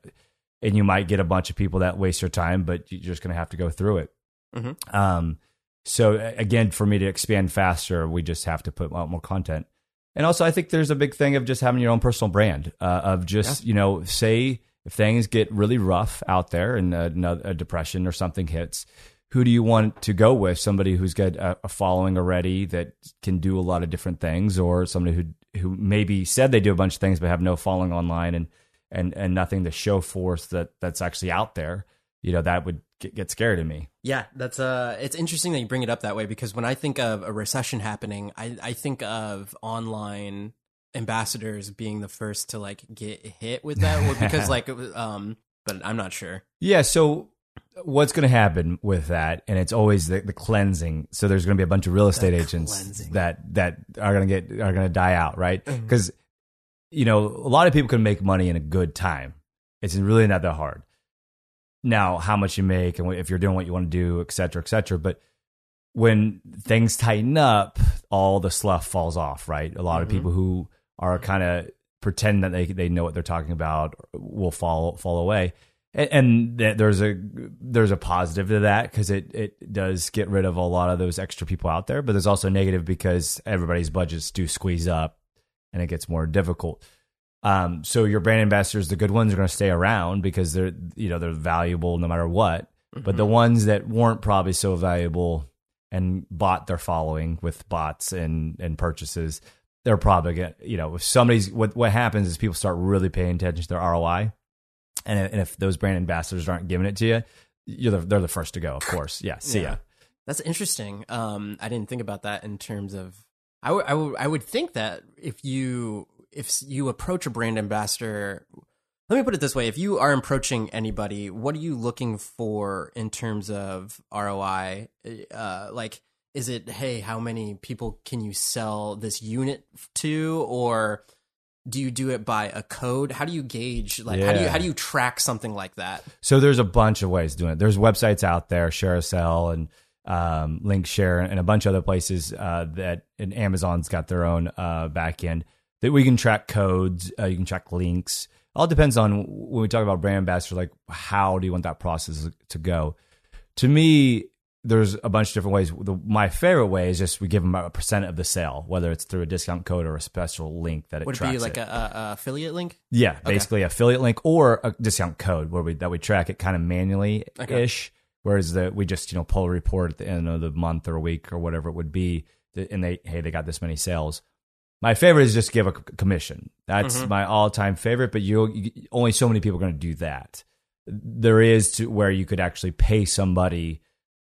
and you might get a bunch of people that waste your time, but you're just gonna have to go through it. Mhm. Um, so again, for me to expand faster, we just have to put out more content. And also, I think there's a big thing of just having your own personal brand. Uh, of just you know, say if things get really rough out there and a, a depression or something hits, who do you want to go with? Somebody who's got a, a, following already that can do a lot of different things, or somebody who who maybe said they do a bunch of things but have no following online and and and nothing to show forth that that's actually out there. You know, that would get, get scared of me. Yeah, that's uh it's interesting that you bring it up that way because when I think of a recession happening, I I think of online ambassadors being the first to like get hit with that because [laughs] like um but I'm not sure. Yeah, so what's going to happen with that and it's always the, the cleansing so there's going to be a bunch of real estate the agents cleansing. that that are going to get are going to die out right because mm-hmm. You know a lot of people can make money in a good time. It's really not that hard. Now how much you make and if you're doing what you want to do et cetera et cetera but when things tighten up all the sluff falls off right? A lot mm-hmm. of people who are kind of pretend that they they know what they're talking about will fall fall away. And, there's a there's a positive to that because it it does get rid of a lot of those extra people out there but there's also negative because everybody's budgets do squeeze up and it gets more difficult um, so your brand ambassadors the good ones are going to stay around because they're you know they're valuable no matter what mm-hmm. but the mm-hmm. ones that weren't probably so valuable and bought their following with bots and and purchases they're probably going to you know if somebody's what what happens is people start really paying attention to their ROI and, and if those brand ambassadors aren't giving it to you, you're the, they're the first to go, of course. Yeah, see yeah. ya. That's interesting. Um, I didn't think about that in terms of. I would I would think that if you if you approach a brand ambassador, let me put it this way: if you are approaching anybody, what are you looking for in terms of ROI? Uh, like, is it hey, how many people can you sell this unit to, or do you do it by a code how do you gauge like yeah. how do you how do you track something like that so there's a bunch of ways doing it there's websites out there ShareASale and um, Linkshare and a bunch of other places uh, that and Amazon's got their own uh, backend that we can track codes uh, you can track links all depends on when we talk about brand ambassador like how do you want that process to go to me there's a bunch of different ways. The, my favorite way is just we give them a percent of the sale, whether it's through a discount code or a special link that it would it be like a, a, affiliate link. Yeah, basically okay. affiliate link or a discount code where we that we track it kind of manually ish. Okay. Whereas that we just you know pull a report at the end of the month or a week or whatever it would be, and they hey they got this many sales. My favorite is just give a commission. That's mm-hmm. my all time favorite. But you, you only so many people are going to do that. There is to where you could actually pay somebody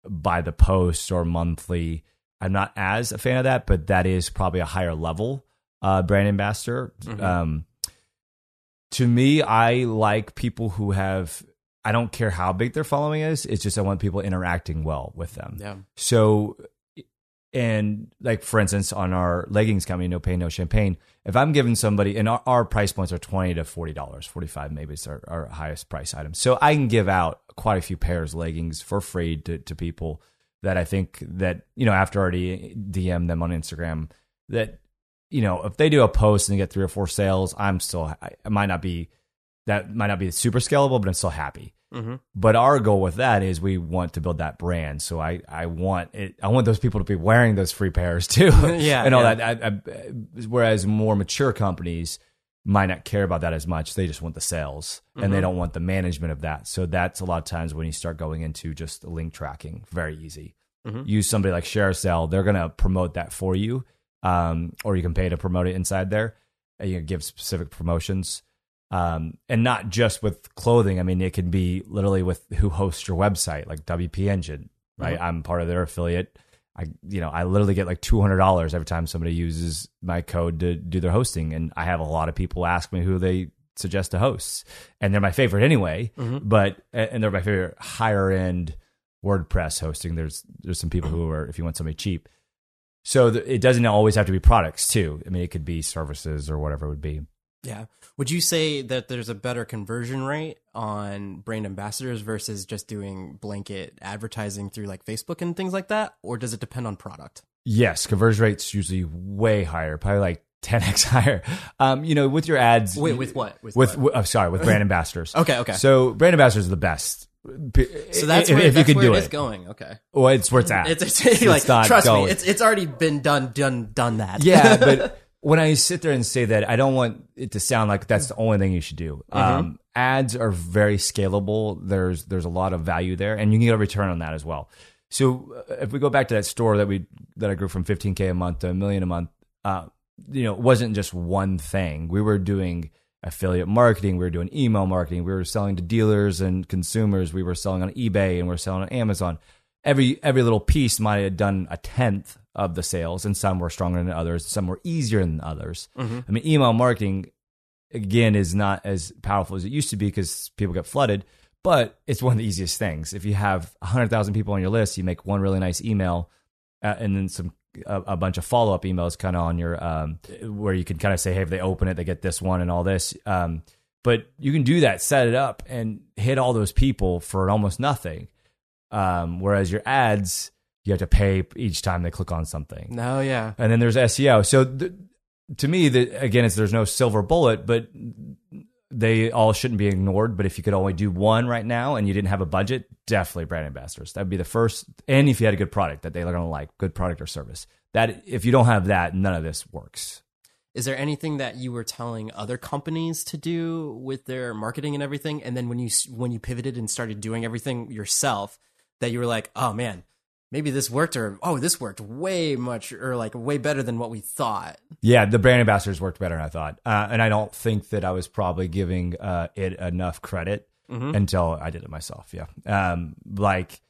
by the post or monthly. I'm not as a fan of that, but that is probably a higher level uh, brand ambassador. Mm-hmm. Um, to me, I like people who have. I don't care how big their following is. It's just I want people interacting well with them. Yeah. So and like for instance on our leggings company no pain no champagne if i'm giving somebody and our, our price points are 20 to 40 dollars 45 maybe it's our, our, highest price item so i can give out quite a few pairs of leggings for free to, to people that i think that you know after already dm them on instagram that you know if they do a post and they get three or four sales i'm still i, I might not be that might not be super scalable but i'm still happy Mm-hmm. But our goal with that is we want to build that brand. So I, I want it. I want those people to be wearing those free pairs too. [laughs] yeah, and all yeah. that. I, I, whereas more mature companies might not care about that as much. They just want the sales mm-hmm. and they mm-hmm. don't want the management of that. So that's a lot of times when you start going into just link tracking. Very easy. Mm-hmm. Use somebody like ShareASale. They're going to promote that for you, um, or you can pay to promote it inside there. And you give specific promotions um, and not just with clothing. I mean, it can be literally with who hosts your website, like WP Engine, right? Mm-hmm. I'm part of their affiliate. I, you know, I literally get like two hundred dollars every time somebody uses my code to do their hosting, and I have a lot of people ask me who they suggest to hosts, and they're my favorite anyway. Mm-hmm. But and they're my favorite higher end WordPress hosting. There's there's some people who are if you want somebody cheap. So the, it doesn't always have to be products too. I mean, it could be services or whatever it would be. Yeah. Would you say that there's a better conversion rate on brand ambassadors versus just doing blanket advertising through like Facebook and things like that? Or does it depend on product? Yes, conversion rate's usually way higher, probably like 10x [laughs] higher. Um, you know, with your ads. Wait, with what? With, with what? oh, sorry, with brand [laughs] ambassadors. okay, okay. So brand ambassadors are the best. So that's if, where, if that's you can where do it, it is going. Okay. Well, it's where it's at. [laughs] It's, it's, it's like trust going. me, it's it's already been done, done, done that. Yeah, but when I sit there and say that, I don't want it to sound like that's the only thing you should do. Mm-hmm. Um, ads are very scalable. There's there's a lot of value there, and you can get a return on that as well. So uh, if we go back to that store that we that I grew from 15k a month to a million a month, uh, you know, it wasn't just one thing. We were doing affiliate marketing, we were doing email marketing, we were selling to dealers and consumers, we were selling on eBay, and we are selling on Amazon. Every every little piece might have done a tenth of the sales, and some were stronger than others, some were easier than others. Mm-hmm. I mean, email marketing again is not as powerful as it used to be because people get flooded but it's one of the easiest things. If you have 100,000 people on your list, you make one really nice email uh, and then some a, a bunch of follow up emails kind of on your um, where you can kind of say, hey, if they open it, they get this one and all this. Um, but you can do that, set it up, and hit all those people for almost nothing. Um, whereas your ads, you have to pay each time they click on something. No, yeah. And then there's SEO. So th- to me, the, again, it's there's no silver bullet, but they all shouldn't be ignored. But if you could only do one right now and you didn't have a budget, definitely brand ambassadors. That'd be the first. And if you had a good product that they're going to like, good product or service. That if you don't have that, none of this works. Is there anything that you were telling other companies to do with their marketing and everything, and then when you when you pivoted and started doing everything yourself, that you were like, oh man, maybe this worked, or oh, this worked way much, or like way better than what we thought. Yeah, the brand ambassadors worked better than I thought, uh, and I don't think that I was probably giving uh, it enough credit Mhm. until I did it myself. Yeah, um, like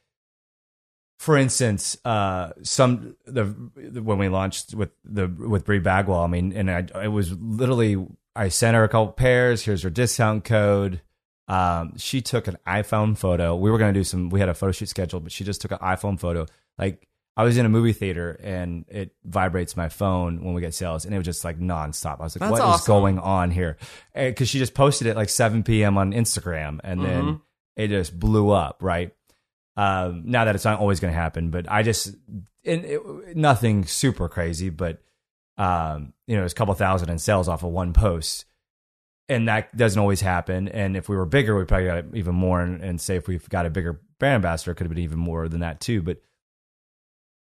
for instance, uh, some the when we launched with the with Bri Bagwell, I mean, and I it was literally I sent her a couple pairs. Here's her discount code. Um, she took an iPhone photo. We were gonna do some. We had a photo shoot scheduled, but she just took an iPhone photo. Like I was in a movie theater and it vibrates my phone when we get sales, and it was just like nonstop. I was like, That's "What is awesome. going on here?" Because she just posted it like 7 p.m. on Instagram, and then Mhm. it just blew up. Right um, now that it's not always going to happen, but I just and it, nothing super crazy, but um, you know, it's a couple thousand in sales off of one post, and that doesn't always happen. And if we were bigger, we probably got even more. And, and say if we've got a bigger brand ambassador, it could have been even more than that too. But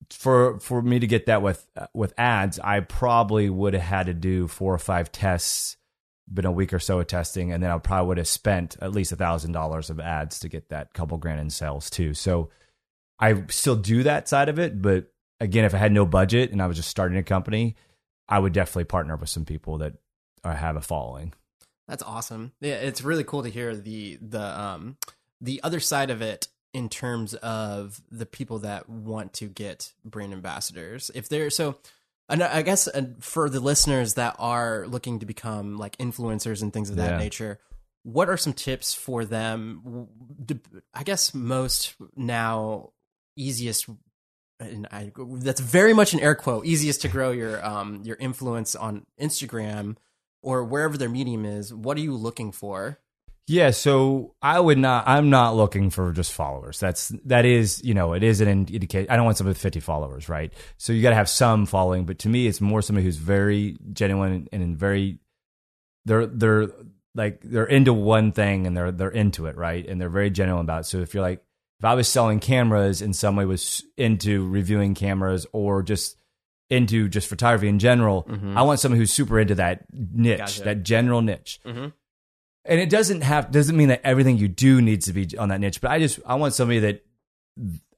for for me to get that with with ads, I probably would have had to do four or five tests, been a week or so of testing, and then I probably would have spent at least a thousand dollars of ads to get that couple grand in sales too. So I still do that side of it, but again, if I had no budget and I was just starting a company, I would definitely partner with some people that uh, have a following. That's awesome. Yeah, it's really cool to hear the the um the other side of it in terms of the people that want to get brand ambassadors. If they're so and I guess for the listeners that are looking to become like influencers and things of that Yeah. nature, what are some tips for them? I guess most now easiest and I that's very much an air quote easiest to grow your um your influence on Instagram or wherever their medium is. What are you looking for? Yeah, so I would not. I'm not looking for just followers. That's that is you know it is an indication. I don't want somebody with 50 followers, right? So you got to have some following. But to me, it's more somebody who's very genuine and very they're they're like they're into one thing and they're they're into it, right? And they're very genuine about it. So if you're like if I was selling cameras and somebody was into reviewing cameras or just into just photography in general, I want someone who's super into that niche, Gotcha. that general niche Mm-hmm. and it doesn't have doesn't mean that everything you do needs to be on that niche but i just i want somebody that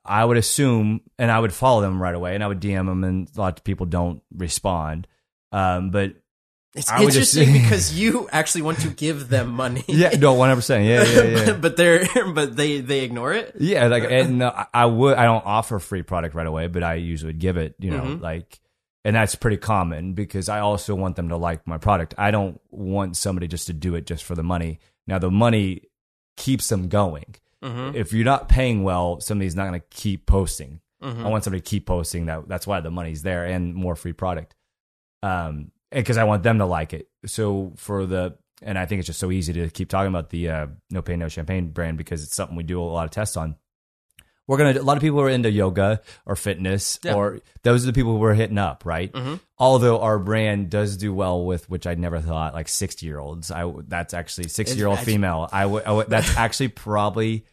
i would assume and i would follow them right away and i would dm them and a lot of people don't respond um but It's I just- interesting [laughs] because you actually want to give them money. [laughs] yeah no 100% yeah yeah yeah but, [laughs] but they're but they they ignore it. yeah like and uh, I- would i don't offer free product right away but i usually would give it you know Mhm. like and that's pretty common because i also want them to like my product i don't want somebody just to do it just for the money now the money keeps them going Mm-hmm. if you're not paying well, somebody's not going to keep posting. Mm-hmm. I want somebody to keep posting. That that's why the money's there and more free product. Um, because I want them to like it. So for the and I think it's just so easy to keep talking about the uh, no pain no champagne brand because it's something we do a lot of tests on. We're gonna a lot of people are into yoga or fitness Yeah. or those are the people who we're hitting up, right? Mhm. Although our brand does do well with which I never thought like sixty year olds. I that's actually sixty year old female. I would I would- that's [laughs] actually probably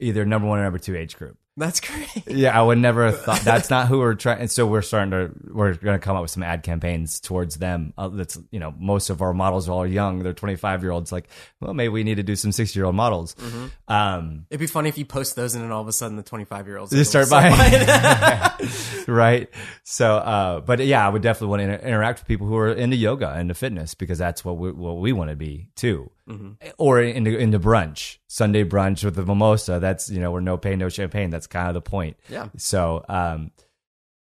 either number one or number two age group. That's great. Yeah, I would never have thought that's not who we're trying. And so we're starting to we're going to come up with some ad campaigns towards them. Uh, that's you know most of our models are all young. They're twenty five year olds. Like, well, maybe we need to do some sixty year old models. Um, It'd be funny if you post those and then all of a sudden the 25 year olds They start buying. [laughs] [laughs] right. So, uh, but yeah, I would definitely want to inter- interact with people who are into yoga and into fitness because that's what we, what we want to be too. Or into, into brunch, Sunday brunch with the mimosa. That's, you know, we're no pain, no champagne. That's kind of the point. Yeah. So, um,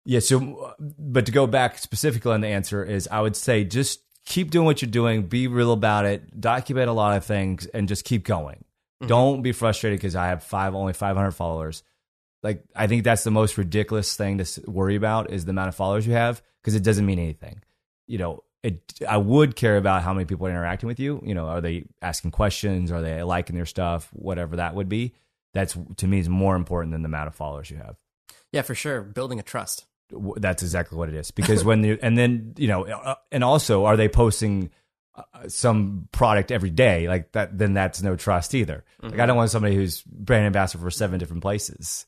yeah. So, but to go back specifically on the answer is I would say just keep doing what you're doing, be real about it, document a lot of things, and just keep going. Don't be frustrated because I have five, only 500 followers. Like, I think that's the most ridiculous thing to worry about is the amount of followers you have because it doesn't mean anything. You know, it, I would care about how many people are interacting with you. You know, are they asking questions? Are they liking your stuff? Whatever that would be. That's to me is more important than the amount of followers you have. Yeah, for sure. Building a trust. That's exactly what it is. Because when you and then you know, uh, and also, are they posting some product every day like that? Then that's no trust either. Like I don't want somebody who's brand ambassador for seven different places.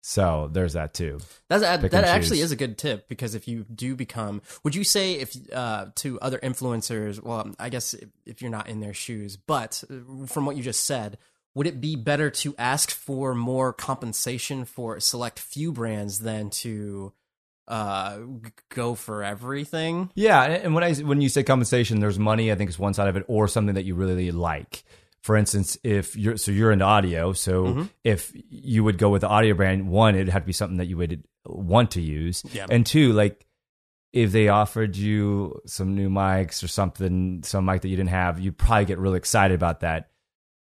So there's that too. That's, that that actually choose. is a good tip because if you do become, would you say if uh, to other influencers? Well, I guess if, if you're not in their shoes, but uh, from what you just said, would it be better to ask for more compensation for a select few brands than to uh, go for everything? Yeah, and when I when you say compensation, there's money. I think is one side of it, or something that you really like. For instance, if you're so you're into audio, so if you would go with the audio brand, one, it'd have to be something that you would want to use, Yeah. and two, like if they offered you some new mics or something, some mic that you didn't have, you'd probably get really excited about that.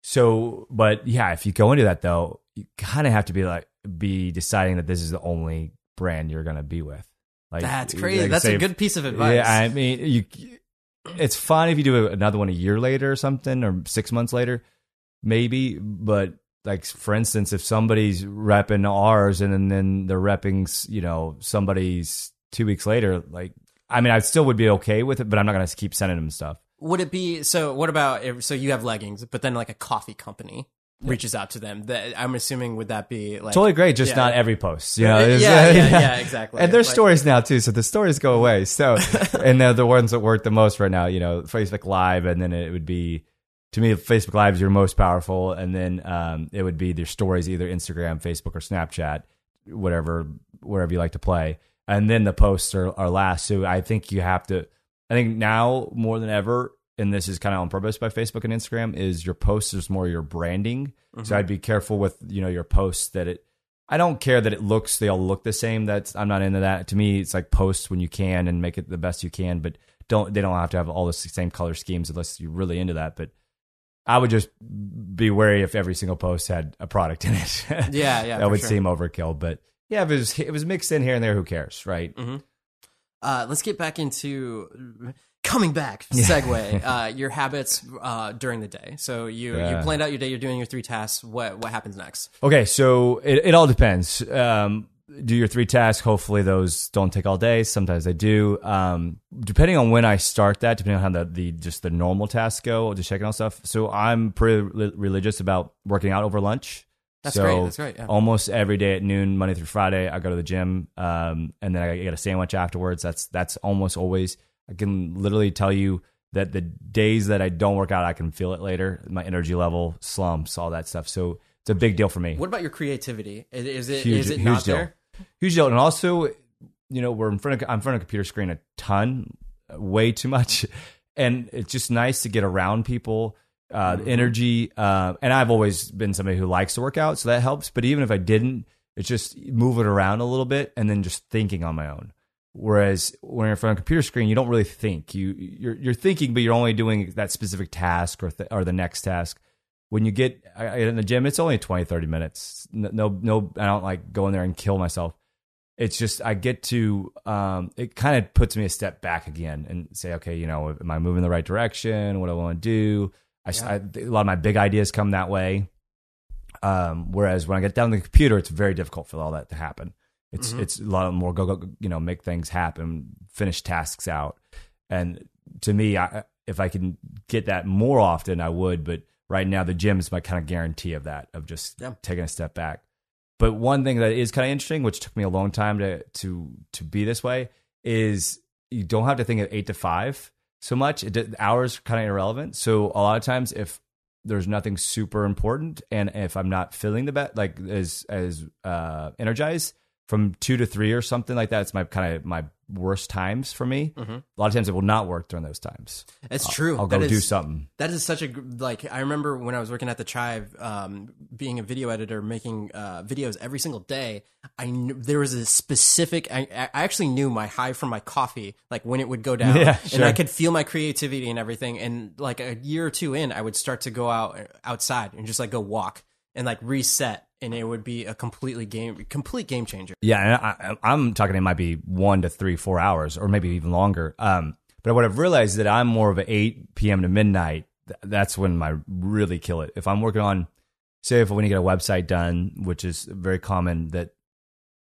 So, but yeah, if you go into that though, you kind of have to be like be deciding that this is the only brand you're going to be with. Like That's crazy. like, That's say a good piece of advice. yeah, I mean, you. It's fine if you do another one a year later or something, or six months later, maybe. But like, for instance, if somebody's repping ours and then, then they're repping, you know, somebody's two weeks later, like, I mean, I still would be okay with it, but I'm not gonna keep sending them stuff. Would it be so? What about if, so you have leggings, but then like a coffee company reaches out to them? That I'm assuming would that be like Totally great, just Yeah. not every post. You know, yeah, It's- yeah, yeah, [laughs] exactly. And there's Like- stories now too, so the stories go away. So, [laughs] and they're the ones that work the most right now. You know, Facebook Live, and then it would be, to me, Facebook Live is your most powerful, and then um, it would be their stories, either Instagram, Facebook, or Snapchat, whatever, wherever you like to play, and then the posts are, are last. So I think you have to. I think now more than ever, and this is kind of on purpose by Facebook and Instagram, is your posts is more your branding. So I'd be careful with you know your posts that it. I don't care that it looks they all look the same. That's I'm not into that. To me, it's like posts when you can and make it the best you can, but don't they don't have to have all the same color schemes unless you're really into that. But I would just be wary if every single post had a product in it. [laughs] Yeah, yeah, [laughs] that would sure. seem overkill. But yeah, if it was it was mixed in here and there, who cares, right? Uh, let's get back into coming back [laughs] segue uh, your habits uh, during the day. So you Yeah. you planned out your day. You're doing your three tasks. What what happens next? Okay, so it, it all depends. Um, do your three tasks. Hopefully, those don't take all day. Sometimes they do. Um, depending on when I start that, depending on how the, the just the normal tasks go, just checking out stuff. So I'm pretty re- religious about working out over lunch. That's so great, that's great, yeah. Almost every day at noon, Monday through Friday, I go to the gym, um, and then I get a sandwich afterwards. That's that's almost always. I can literally tell you that the days that I don't work out, I can feel it later. My energy level slumps, all that stuff. So it's a big deal for me What about your creativity? Is, is it huge, is it huge not deal. there? Huge deal. And also, you know, we're in front of I'm in front of a computer screen a ton, way too much, [laughs] and it's just nice to get around people. Uh, Mm-hmm. energy, uh, and I've always been somebody who likes to work out, so that helps. But even if I didn't, it's just moving around a little bit and then just thinking on my own. Whereas when you're in front of a computer screen, you don't really think. You you're you're thinking, but you're only doing that specific task or th- or the next task when you get in the gym, it's only 20, 30 minutes. No, no, I don't like go in there and kill myself. It's just I get to um, it kind of puts me a step back again and say, okay, you know, am I moving in the right direction? What do I want to do? I, s- I- a lot of my big ideas come that way. Um, whereas when I get down to the computer, it's very difficult for all that to happen. It's it's a lot more go go you know make things happen, finish tasks out, and to me, I, if I can get that more often, I would. But right now, the gym is my kind of guarantee of that of just Yeah. taking a step back. But one thing that is kind of interesting, which took me a long time to to to be this way, is you don't have to think of eight to five so much. It, the hours kind of irrelevant. So a lot of times, if there's nothing super important, and if I'm not feeling the bet like as as uh, energized from two to three or something like that, it's my kind of my worst times for me. Mm-hmm. A lot of times it will not work during those times. It's true. I'll go do something. That is such a like. I remember when I was working at the Chive, um, being a video editor, making uh, videos every single day. I knew, there was a specific. I, I actually knew my high from my coffee, like when it would go down, [laughs] Yeah, and I could feel my creativity and everything. And like a year or two in, I would start to go out outside and just like go walk and like reset, and it would be a completely game, complete game changer. Yeah, and I, I- I'm talking. It might be one to three, four hours, or maybe even longer. Um, but what I've realized is that I'm more of an eight p.m. to midnight. That's when I really kill it. If I'm working on, say, if we need to get a website done, which is very common, that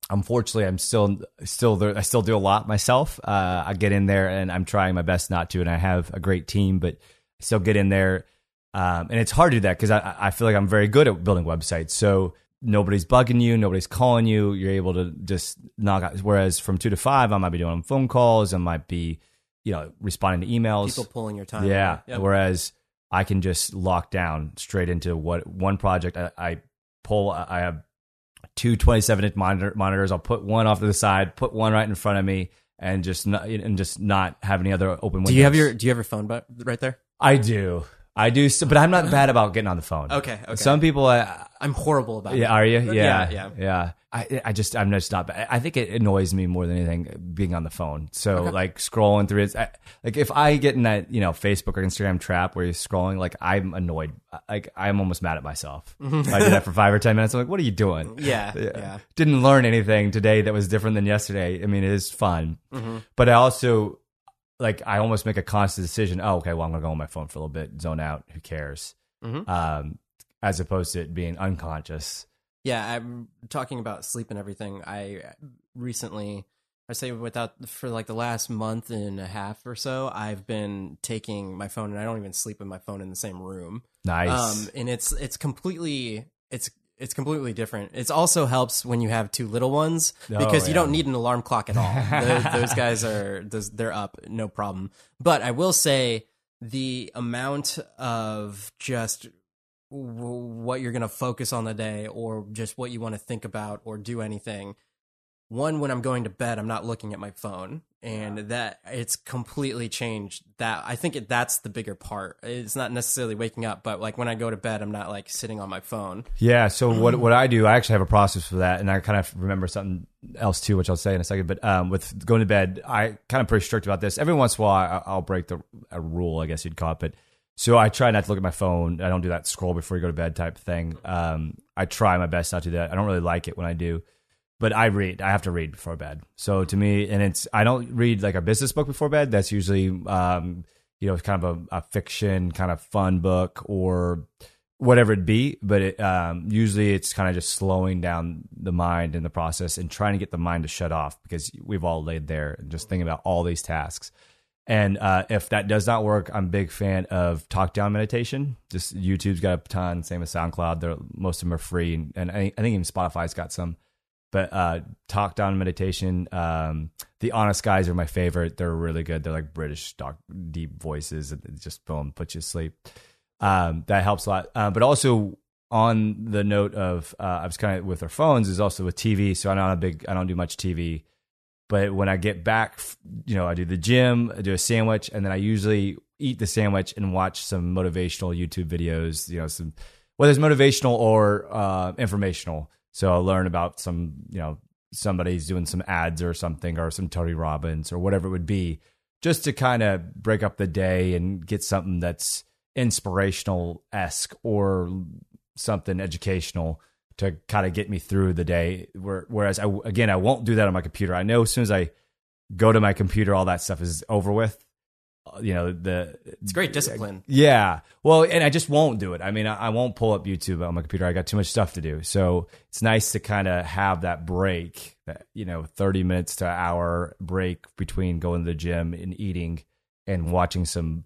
unfortunately I'm still still there. I still do a lot myself. Uh, I get in there and I'm trying my best not to, and I have a great team, but I still get in there. Um, and it's hard to do that because I, I feel like I'm very good at building websites. So nobody's bugging you, nobody's calling you. You're able to just knock out. Whereas from two to five, I might be doing phone calls. I might be, you know, responding to emails. People pulling your time. yeah. Yep. Whereas I can just lock down straight into what one project I, I pull. I have two 27 inch monitor, monitors. I'll put one off to the side, put one right in front of me, and just not, and just not have any other open windows. Do you have your Do you have your phone right there? I do. I do, but I'm not bad about getting on the phone. Okay, okay. Some people, uh, I'm horrible about it. yeah, are you? Yeah, Yeah, yeah. yeah. I, I just, I'm just not. I think it annoys me more than anything being on the phone. So like scrolling through it, I, like if I get in that you know Facebook or Instagram trap where you're scrolling, like I'm annoyed. Like I'm almost mad at myself. [laughs] I do that for five or ten minutes. I'm like, what are you doing? [laughs] Yeah, yeah. Didn't learn anything today that was different than yesterday. I mean, it is fun, Mm-hmm. but I also like I almost make a conscious decision. Oh, okay, well I'm gonna go on my phone for a little bit, zone out. Who cares? Mhm. Um, as opposed to it being unconscious. Yeah, I'm talking about sleep and everything. I recently, I say without for like the last month and a half or so, I've been taking my phone and I don't even sleep with my phone in the same room. Nice. Um, and it's it's completely it's it's completely different. It also helps when you have two little ones Oh, because you don't need an alarm clock at all. [laughs] those, those guys are those, they're up, no problem. But I will say the amount of just what you're going to focus on the day or just what you want to think about or do anything one when i'm going to bed i'm not looking at my phone and that it's completely changed that i think it, that's the bigger part it's not necessarily waking up but like when i go to bed i'm not like sitting on my phone Yeah. So what what I do, I actually have a process for that, and I kind of remember something else too, which I'll say in a second. But um, with going to bed, I kind of pretty strict about this. Every once in a while, I, I'll break the a rule, I guess you'd call it. But so I try not to look at my phone. I don't do that scroll before you go to bed type thing. Um, I try my best not to do that. I don't really like it when I do. But I read. I have to read before bed. So to me, and it's I don't read like a business book before bed. That's usually um, you know kind of a, a fiction kind of fun book or whatever it be but it, um, usually it's kind of just slowing down the mind in the process and trying to get the mind to shut off because we've all laid there and just thinking about all these tasks and uh, if that does not work i'm a big fan of talk down meditation just youtube's got a ton same as soundcloud They're, most of them are free and, and I, I think even spotify's got some but uh, talk down meditation um, the honest guys are my favorite they're really good they're like british dark, deep voices and just boom put you to sleep um, that helps a lot. Uh, but also on the note of uh, I was kind of with our phones is also with TV. So I'm not a big I don't do much TV. But when I get back, you know, I do the gym, I do a sandwich, and then I usually eat the sandwich and watch some motivational YouTube videos. You know, some whether it's motivational or uh, informational. So I'll learn about some, you know, somebody's doing some ads or something, or some Tony Robbins or whatever it would be, just to kind of break up the day and get something that's inspirational esque or something educational to kind of get me through the day. Whereas I again I won't do that on my computer. I know as soon as I go to my computer, all that stuff is over with. Uh, You know the it's great discipline yeah. Well, and I just won't do it. I mean, I, I won't pull up YouTube on my computer. I got too much stuff to do. So it's nice to kind of have that break, that, you know, 30 minutes to an hour break between going to the gym and eating and watching some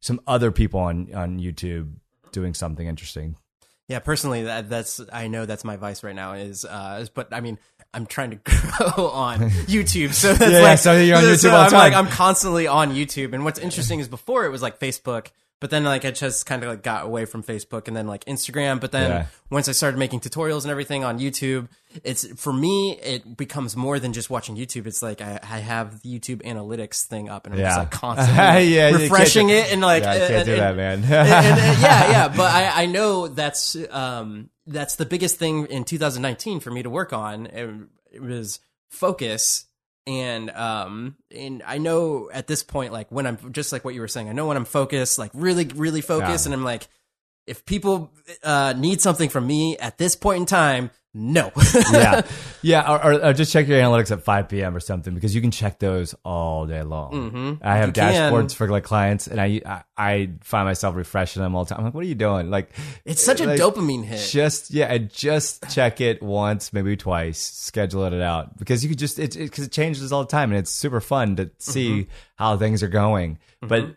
some other people on on YouTube doing something interesting. Yeah, personally, that that's I know that's my vice right now is, uh, but I mean, I'm trying to [laughs] grow on [laughs] YouTube, so that's Yeah, yeah, so you're on YouTube so all the I'm like. I'm constantly on YouTube, and what's interesting is before it was like Facebook, but then like I just kind of like got away from Facebook and then like Instagram, but then Yeah. once I started making tutorials and everything on YouTube, it's for me it becomes more than just watching YouTube. It's like I, I have the YouTube analytics thing up, and I'm just Yeah. like [laughs] constantly Yeah, refreshing it and like Yeah, I can't and- do that, man. [laughs] and- and- and- yeah, yeah, [laughs] but I, I know that's um, that's the biggest thing in 2019 for me to work on. It, it was focus, and um, and I know at this point, like when I'm just like what you were saying, I know when I'm focused, like really, really focused, Yeah. and I'm like, if people uh, need something from me at this point in time, no, [laughs] yeah, yeah, or, or, or just check your analytics at 5 p.m. or something because you can check those all day long. Mhm. I have You can. dashboards for like clients, and I, I I find myself refreshing them all the time. I'm like, what are you doing? Like, it's such a dopamine hit. Just yeah, and just check it once, maybe twice, schedule it out because you could just it because it, changes all the time, and it's super fun to see Mm-hmm. how things are going, but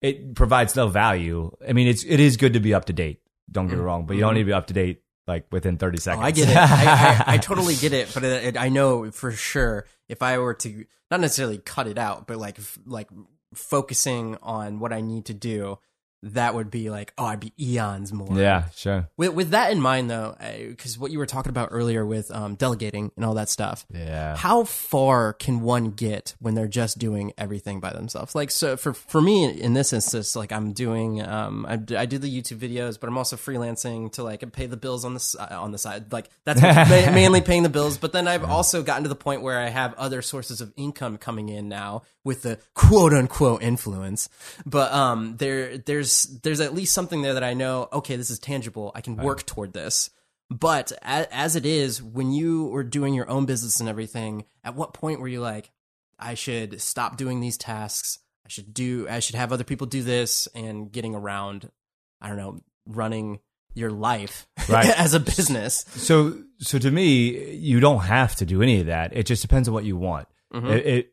it provides no value. I mean, it's it is good to be up to date. Don't get me wrong, but you don't need to be up to date like within 30 seconds. Oh, I get it. I, I, I [laughs] totally get it. But it, it, I know for sure if I were to not necessarily cut it out, but like f- like focusing on what I need to do, that would be like oh, I'd be eons more. yeah, sure. With with that in mind, though, because what you were talking about earlier with um, delegating and all that stuff. Yeah. How far can one get when they're just doing everything by themselves? Like, so for for me in this instance, like I'm doing, um, I, d- I do the YouTube videos, but I'm also freelancing to like pay the bills on the si- on the side. Like that's [laughs] mainly paying the bills. But then I've also gotten to the point where I have other sources of income coming in now with the quote unquote influence. But um, there there's there's at least something there that I know. Okay, this is tangible. I can work toward this. But as, as it is, when you were doing your own business and everything, at what point were you like, I should stop doing these tasks? I should do, I should have other people do this and getting around, I don't know, running your life Right. [laughs] as a business. So, so to me, you don't have to do any of that. It just depends on what you want. Mm-hmm. It, it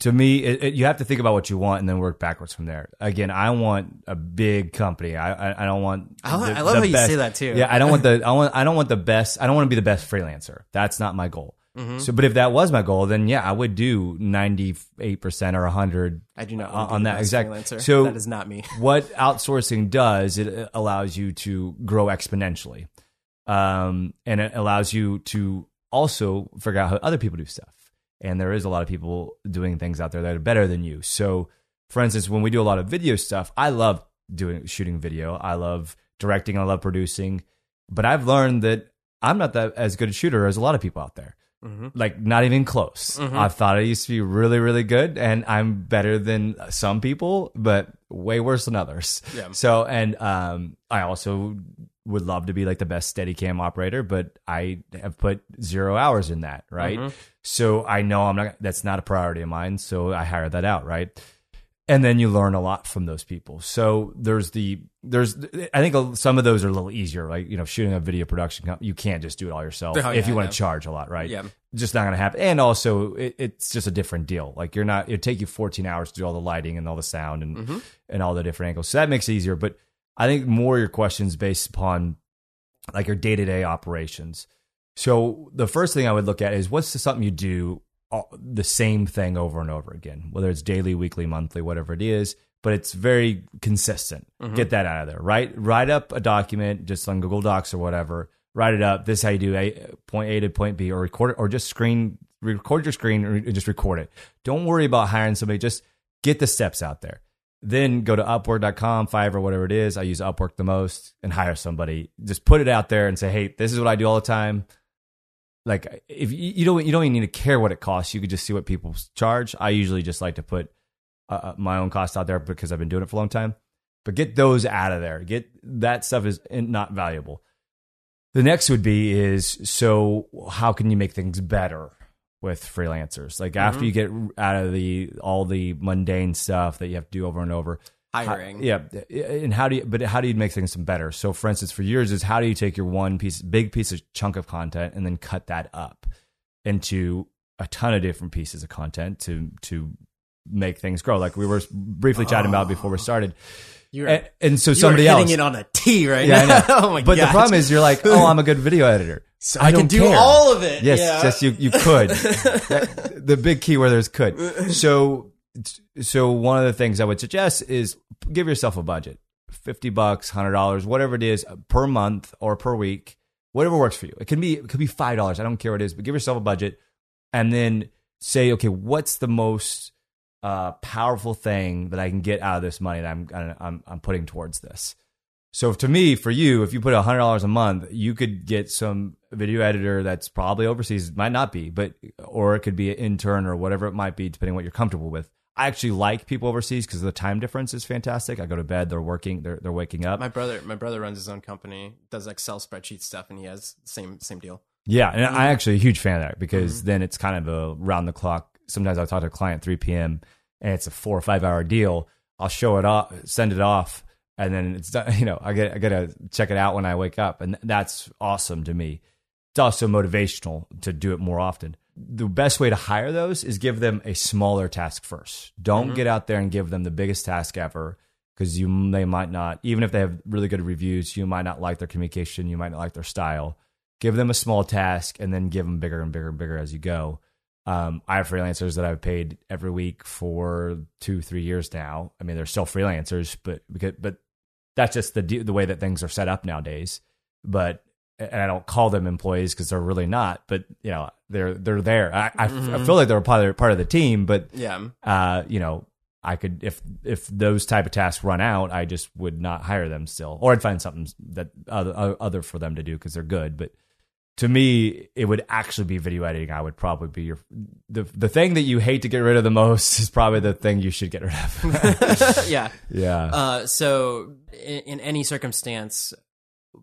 to me, it, it, you have to think about what you want and then work backwards from there. Again, I want a big company. I I, I don't want. I, the- I love how you best- say that too. Yeah, I don't want the I want I don't want the best. I don't want to be the best freelancer. That's not my goal. Mm-hmm. So, but if that was my goal, then yeah, I would do ninety eight percent or hundred. I do not on- want to be on that best exact- freelancer. so- that is not me. [laughs] what outsourcing does, it allows you to grow exponentially. Um, and it allows you to also figure out how other people do stuff. And there is a lot of people doing things out there that are better than you. So, for instance, when we do a lot of video stuff, I love doing shooting video. I love directing. I love producing. But I've learned that I'm not that as good a shooter as a lot of people out there. Like not even close. I thought I used to be really, really good, and I'm better than some people, but way worse than others. Yeah. So, and um, I also would love to be like the best Steadicam operator, but I have put zero hours in that. Right. So I know I'm not. That's not a priority of mine. So I hire that out. Right and then you learn a lot from those people. So there's the there's I think some of those are a little easier, like you know shooting a video production. You can't just do it all yourself Oh, if you want to charge a lot, right? Yeah. just not gonna happen. And also, it, it's just a different deal. Like you're not it take you 14 hours to do all the lighting and all the sound and Mm-hmm. and all the different angles. So that makes it easier. But I think more your questions based upon like your day to day operations. So the first thing I would look at is what's the, something you do all, the same thing over and over again, whether it's daily, weekly, monthly, whatever it is, but it's very consistent. Mm-hmm. Get that out of there, right? Write up a document just on Google Docs or whatever. Write it up. This is how you do a, point A to point B, or record it, or just screen record your screen and just record it. Don't worry about hiring somebody. Just get the steps out there. Then go to Upwork.com, Fiverr, whatever it is. I use Upwork the most and hire somebody. Just put it out there and say, hey, this is what I do all the time. Like if you, don't you don't even need to care what it costs. You could just see what people charge. I usually just like to put uh, my own cost out there because i've been doing it for a long time. But get those out of there. Get that stuff is not valuable. The next would be is so how can you make things better with freelancers like mm-hmm. after you get out of the all the mundane stuff that you have to do over and over Hiring. yeah, and how do you? But how do you make things better? So, for instance, for yours is how do you take your one piece, big piece of chunk of content, and then cut that up into a ton of different pieces of content to to make things grow. Like we were briefly chatting about before we ah. started. You're, And, and so you somebody are hitting else. it on a T right yeah, now. [laughs] oh my god. but god! the problem is, you're like, oh, I'm a good video [laughs] editor. So I I, can don't care. all of it. Yes, yeah. just you you could. [laughs] That- the big key where there's could. [laughs] So so one of the things I would suggest is give yourself a budget. 50 bucks, $100, whatever it is per month or per week, whatever works for you. It can be it could be $5, I don't care what it is, but give yourself a budget and then say, okay, what's the most uh, powerful thing that I can get out of this money that I'm I'm I'm putting towards this. So to me, for you, if you put hundred dollars a month, you could get some video editor that's probably overseas. It might not be, but or it could be an intern or whatever it might be, depending on what you're comfortable with. I actually like people overseas because the time difference is fantastic. I go to bed, they're working, they're they're waking up. my brother, my brother runs his own company, does Excel spreadsheet stuff, and he has same same deal. Yeah, and I'm mm-hmm. actually a huge fan of that because mm-hmm. then it's kind of a round the clock. Sometimes I'll talk to a client 3 p.m. and it's a four or five hour deal. I'll show it off, send it off, and then it's done. [laughs] You know, I get I get to check it out when I wake up, and that's awesome to me. It's also motivational to do it more often. The best way to hire those is give them a smaller task first. Don't get out there and give them the biggest task ever because you they might not even if they have really good reviews, you might not like their communication, you might not like their style give them a small task and then give them bigger and bigger and bigger as you go. Um, I have freelancers that I've paid every week for two, three years now. I mean, they're still freelancers, but because, but that's just the the way that things are set up nowadays. But and I don't call them employees because they're really not. But you know, they're they're there. I, I, I feel like they're part of, part of the team, but Yeah, uh, you know, I could if if those type of tasks run out, I just would not hire them still, or I'd find something that other other for them to do because they're good. But to me, it would actually be video editing. I would probably be your the the thing that you hate to get rid of the most is probably the thing you should get rid of. [laughs] yeah. [laughs] yeah, Uh, so in, in any circumstance,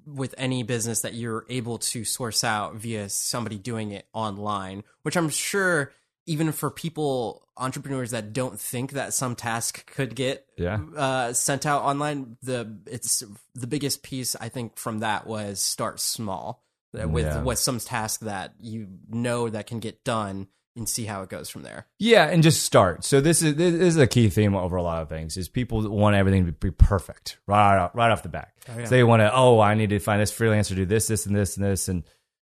with any business that you're able to source out via somebody doing it online, which I'm sure even for people entrepreneurs that don't think that some task could get Yeah. uh, sent out online, the it's the biggest piece I think from that was start small uh, with Yeah. with some task that you know that can get done and see how it goes from there. Yeah, and just start. So this is this is a key theme over a lot of things. Is people want everything to be perfect right off, right off the bat. Oh, yeah. So they want to. Oh, I need to find this freelancer do this, this, and this, and this, and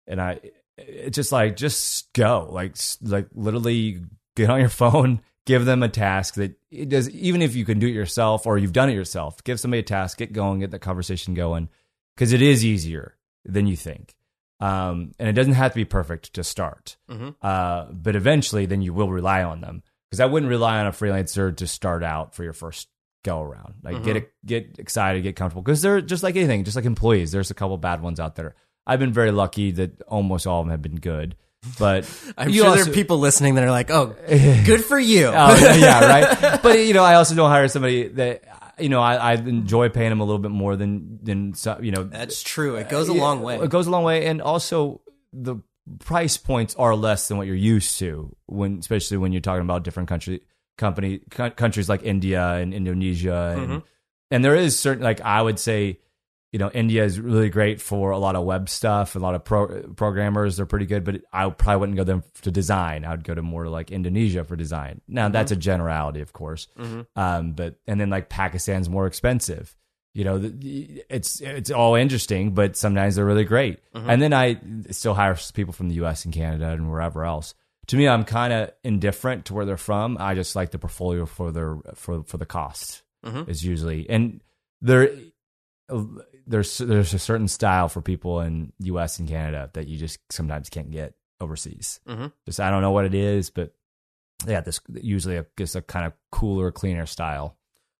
and I. It's just like just go, like like literally get on your [laughs] phone, give them a task that it does. Even if you can do it yourself or you've done it yourself, give somebody a task, get going, get the conversation going, because it is easier than you think. Um, and it doesn't have to be perfect to start. Mhm. Uh, but eventually, then you will rely on them. Because I wouldn't rely on a freelancer to start out for your first go around. Like get it, get excited, get comfortable. Because they're just like anything, just like employees. There's a couple bad ones out there. I've been very lucky that almost all of them have been good. But [laughs] I'm you sure also- there are people listening that are like, "Oh, [laughs] good for you." Oh, yeah, [laughs] right. But you know, I also don't hire somebody that you know I, I enjoy paying them a little bit more than than you know. That's true. It goes a long way. It goes a long way, and also the price points are less than what you're used to when, especially when you're talking about different country company co- countries like India and Indonesia, and Mhm. and there is certain like I would say. You know, India is really great for a lot of web stuff. A lot of pro- programmers, they're pretty good, but I probably wouldn't go them to design. I would go to more like Indonesia for design. Now, that's a generality, of course. Um, but and then like Pakistan's more expensive. You know, the- it's it's all interesting, but sometimes they're really great. And then I still hire people from the U.S. and Canada and wherever else. To me, I'm kind of indifferent to where they're from. I just like the portfolio for their for for the cost Mhm. is usually and there there's there's a certain style for people in U.S. and Canada that you just sometimes can't get overseas. Mhm. Just I don't know what it is, but yeah, this usually a, just a kind of cooler, cleaner style.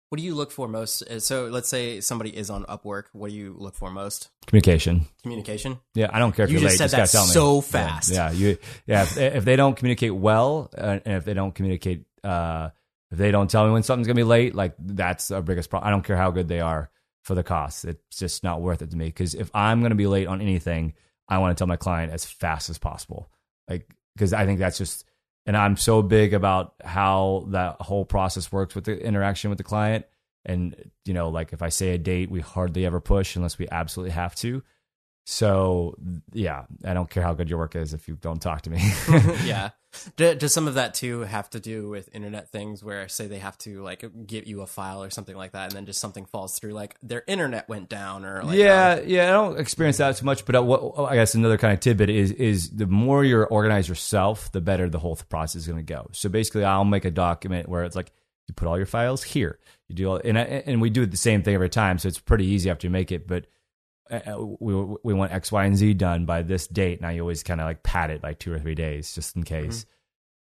What do you look for most? Uh, So, let's say somebody is on Upwork. What do you look for most? Communication. Communication. Yeah, I don't care if You you're just late. said just that so Yeah, fast. Yeah, you. Yeah, if, if they don't communicate well, uh, and if they don't communicate, uh, if they don't tell me when something's gonna be late, like that's our biggest problem. I don't care how good they are for the cost. It's just not worth it to me. Because if I'm gonna be late on anything, I want to tell my client as fast as possible. Like, because I think that's just, and I'm so big about how that whole process works with the interaction with the client. And you know, like if I say a date, we hardly ever push unless we absolutely have to So yeah, I don't care how good your work is if you don't talk to me. [laughs] [laughs] yeah. Do, does some of that too have to do with internet things where say they have to like give you a file or something like that and then just something falls through like their internet went down or like yeah, yeah, I don't experience that too much, but uh, what I guess another kind of tidbit is is the more you're organized yourself, the better the whole process is going to go. So basically, I'll make a document where it's like you put all your files here, you do all, and I, and we do the same thing every time, so it's pretty easy after you make it, but. Uh, We we want X, Y, and Z done by this date. Now you always kind of like pad it like two or three days just in case.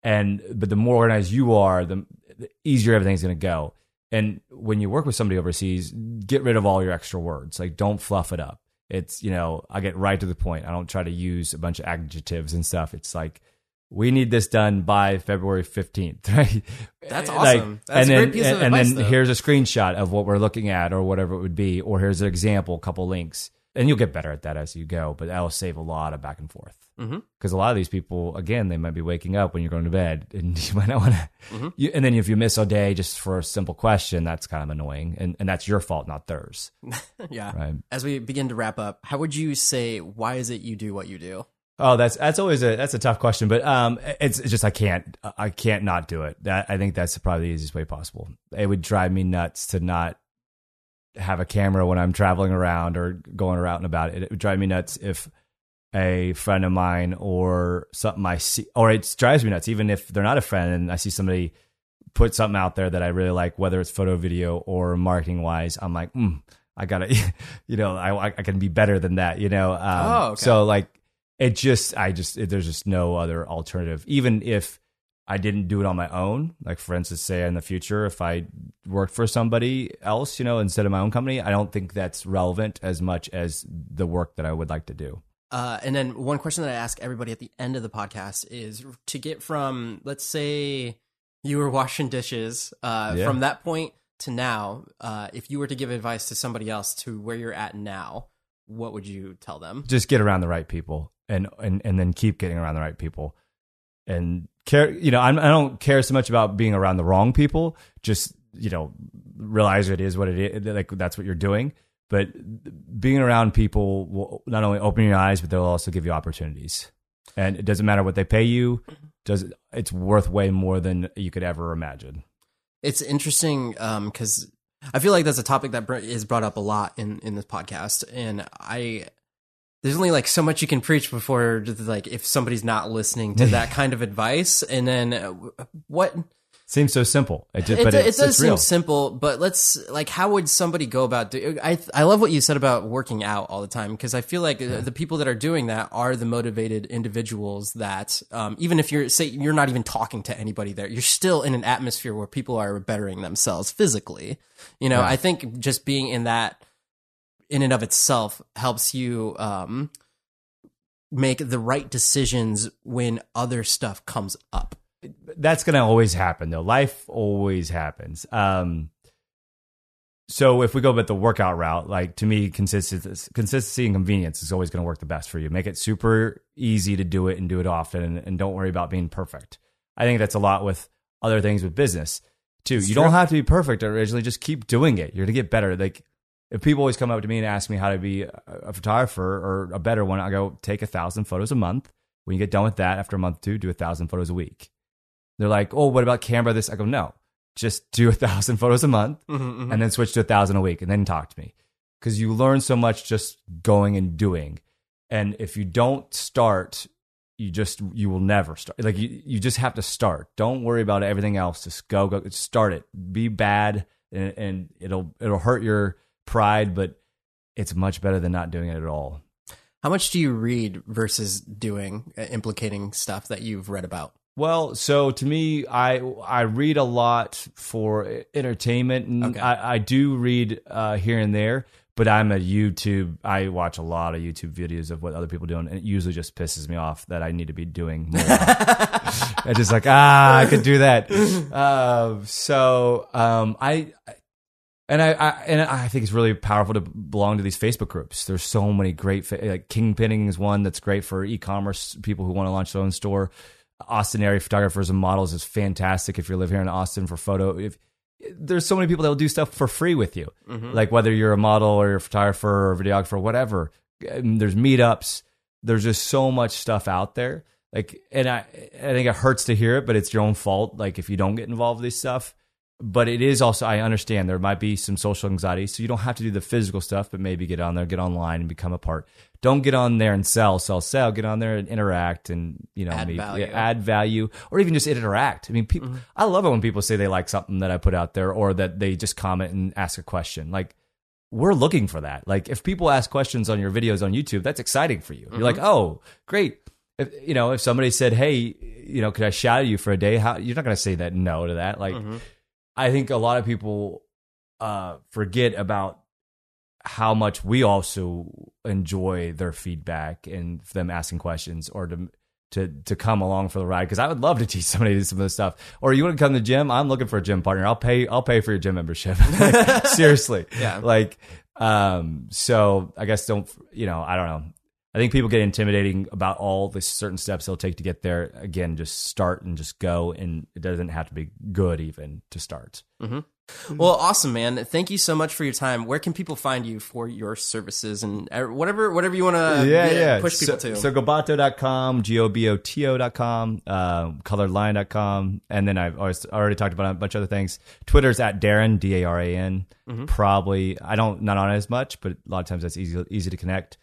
And but the more organized you are, the, the easier everything's going to go. And when you work with somebody overseas, get rid of all your extra words. Like don't fluff it up. It's you know I get right to the point. I don't try to use a bunch of adjectives and stuff. It's like we need this done by February fifteenth, [laughs] right? That's Like, awesome. That's and a then, great piece of and then though. here's a screenshot of what we're looking at, or whatever it would be, or here's an example, a couple links, and you'll get better at that as you go. But that'll save a lot of back and forth because a lot of these people, again, they might be waking up when you're going to bed, [laughs] and you might not want to. Mm-hmm. And then if you miss a day just for a simple question, that's kind of annoying, and and that's your fault, not theirs, [laughs] yeah. right? As we begin to wrap up, how would you say why is it you do what you do? Oh, that's that's always a that's a tough question, but um, it's, it's just I can't I can't not do it. That, I think that's probably the easiest way possible. It would drive me nuts to not have a camera when I'm traveling around or going around and about. It, it would drive me nuts if a friend of mine or something I see, or it drives me nuts even if they're not a friend and I see somebody put something out there that I really like, whether it's photo, video, or marketing wise. I'm like, mm, I gotta, [laughs] you know, I I can be better than that, you know. Um, Oh, okay. So like, it just, I just, it, there's just no other alternative. Even if I didn't do it on my own, like for instance, say in the future, if I worked for somebody else, you know, instead of my own company, I don't think that's relevant as much as the work that I would like to do. Uh, and then one question that I ask everybody at the end of the podcast is to get from, let's say, you were washing dishes. Uh, Yeah. From that point to now, uh, if you were to give advice to somebody else to where you're at now, what would you tell them? just get around the right people and and and then keep getting around the right people and care you know I'm, i don't care so much about being around the wrong people. Just you know realize it is what it is like that's what you're doing. But being around people will not only open your eyes but they'll also give you opportunities. And it doesn't matter what they pay you. Mm-hmm. Does it's worth way more than you could ever imagine. It's interesting um, because I feel like that's a topic that is brought up a lot in in this podcast, and I there's only like so much you can preach before like if somebody's not listening to that [laughs] kind of advice, and then uh, what seems so simple it just it, it it's, does it's seem real simple, but let's like, how would somebody go about? Do, I I love what you said about working out all the time because I feel like uh the people that are doing that are the motivated individuals that, um, even if you're say you're not even talking to anybody there, you're still in an atmosphere where people are bettering themselves physically. You know, Yeah. I think just being in that in and of itself helps you um, make the right decisions when other stuff comes up. that's going to always happen though. Life always happens. Um, so if we go with the workout route, like to me, consistency, consistency and convenience is always going to work the best for you. Make it super easy to do it and do it often, and, and don't worry about being perfect. I think that's a lot with other things with business too. you don't have to be perfect originally; just keep doing it. You're going to get better. Like if people always come up to me and ask me how to be a, photographer or a better one, I go take a thousand photos a month. When you get done with that, after a month or two, do a thousand photos a week. They're like, oh, what about camera? This I go, no, just do a [laughs] thousand photos a month Mm-hmm, and then switch to a thousand a week and then talk to me because you learn so much just going and doing. And if you don't start, you just you will never start. Like you, you just have to start. Don't worry about everything else. Just go, go, start it. Be bad, and, and it'll it'll hurt your pride, but it's much better than not doing it at all. How much do you read versus doing, uh, implicating stuff that you've read about? Well, so to me, I I read a lot for entertainment, and Okay. I, I do read uh, here and there. But I'm a YouTube. I watch a lot of YouTube videos of what other people do, and it usually just pisses me off that I need to be doing more. [laughs] I just like ah, I could do that. Uh, so um, I. And I, I and I think it's really powerful to belong to these Facebook groups. There's so many great fa- like Kingpinning is one that's great for e-commerce people who want to launch their own store. Austin area photographers and models is fantastic if you live here in Austin for photo. If there's so many people that will do stuff for free with you, like whether you're a model or you're a photographer or videographer, whatever. um, there's meetups. There's just so much stuff out there. Like, and I, I think it hurts to hear it, but it's your own fault. Like, if you don't get involved with this stuff, but it is also I understand there might be some social anxiety, so you don't have to do the physical stuff, but maybe get on there, get online, and become a part. Don't get on there and sell, sell, sell. Get on there and interact, and you know, Add maybe, value. add value, or even just interact. I mean, people, mm-hmm. I love it when people say they like something that I put out there, or that they just comment and ask a question. Like we're looking for that. Like if people ask questions on your videos on YouTube, that's exciting for you. You're like, mm-hmm. oh, great. If you know, if somebody said, hey, you know, could I shadow you for a day? How you're not going to say that no to that. Like, mm-hmm. I think a lot of people uh, forget about how much we also enjoy their feedback and them asking questions or to to to come along for the ride because I would love to teach somebody [laughs] some of this stuff. Or you want to come to the gym? I'm looking for a gym partner. I'll pay I'll pay for your gym membership. [laughs] Like, [laughs] seriously, Yeah. Like, um, so I guess don't you know? I don't know. I think people get intimidating about all the certain steps they'll take to get there. Again, just start and just go, and it doesn't have to be good even to start. Well, awesome, man. Thank you so much for your time. Where can people find you for your services and uh, whatever whatever you want to push people so, to? So goboto.com, G-O-B-O-T-O.com, uh, coloredlion.com. And then I've always already talked about a bunch of other things. Twitter's at Daran, D-A-R-A-N. Mm-hmm. Probably, I don't, not on it as much, but a lot of times that's easy, easy to connect.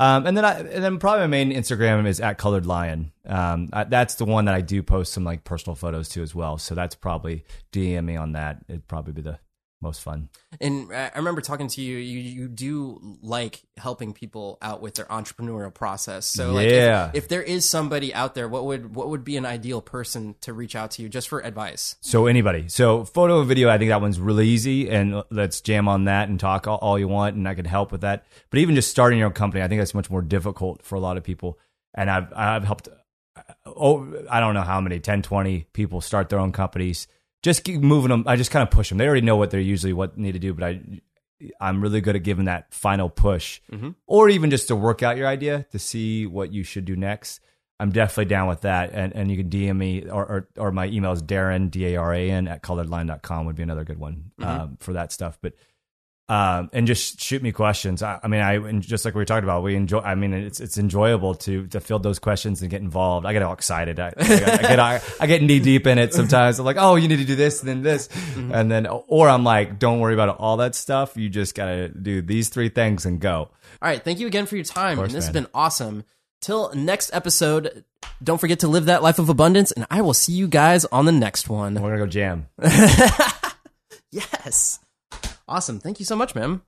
Um, and then I, and then probably my main Instagram is at colored lion. Um, I, that's the one that I do post some like personal photos to as well. So that's probably DM me on that. It'd probably be the most fun. And I remember talking to you. You you do like helping people out with their entrepreneurial process. So like, Yeah. if, if there is somebody out there, what would what would be an ideal person to reach out to you just for advice? So anybody. So photo and video, I think that one's really easy, and let's jam on that and talk all, all you want, and I can help with that. But even just starting your own company, I think that's much more difficult for a lot of people. And I've I've helped. Oh, I don't know how many 10, 20 people start their own companies. Just keep moving them. I just kind of push them. They already know what they're usually what need to do, but I I'm really good at giving that final push, or even just to work out your idea to see what you should do next. I'm definitely down with that, and and you can DM me or or, or my email is Daran D A R A N at coloredlion.com would be another good one um, for that stuff. But um, and just shoot me questions. I, I mean, I and just like we were talking about, we enjoy. I mean, it's it's enjoyable to to field those questions and get involved. I get all excited. I, I, get- I get I, I get knee deep in it sometimes. I'm like, oh, you need to do this and then this, and then or I'm like, don't worry about all that stuff. You just gotta do these three things and go. All right, thank you again for your time. course, and this has been awesome. Till next episode, don't forget to live that life of abundance, and I will see you guys on the next one. We're gonna go jam. [laughs] Yes. Awesome. Thank you so much, man.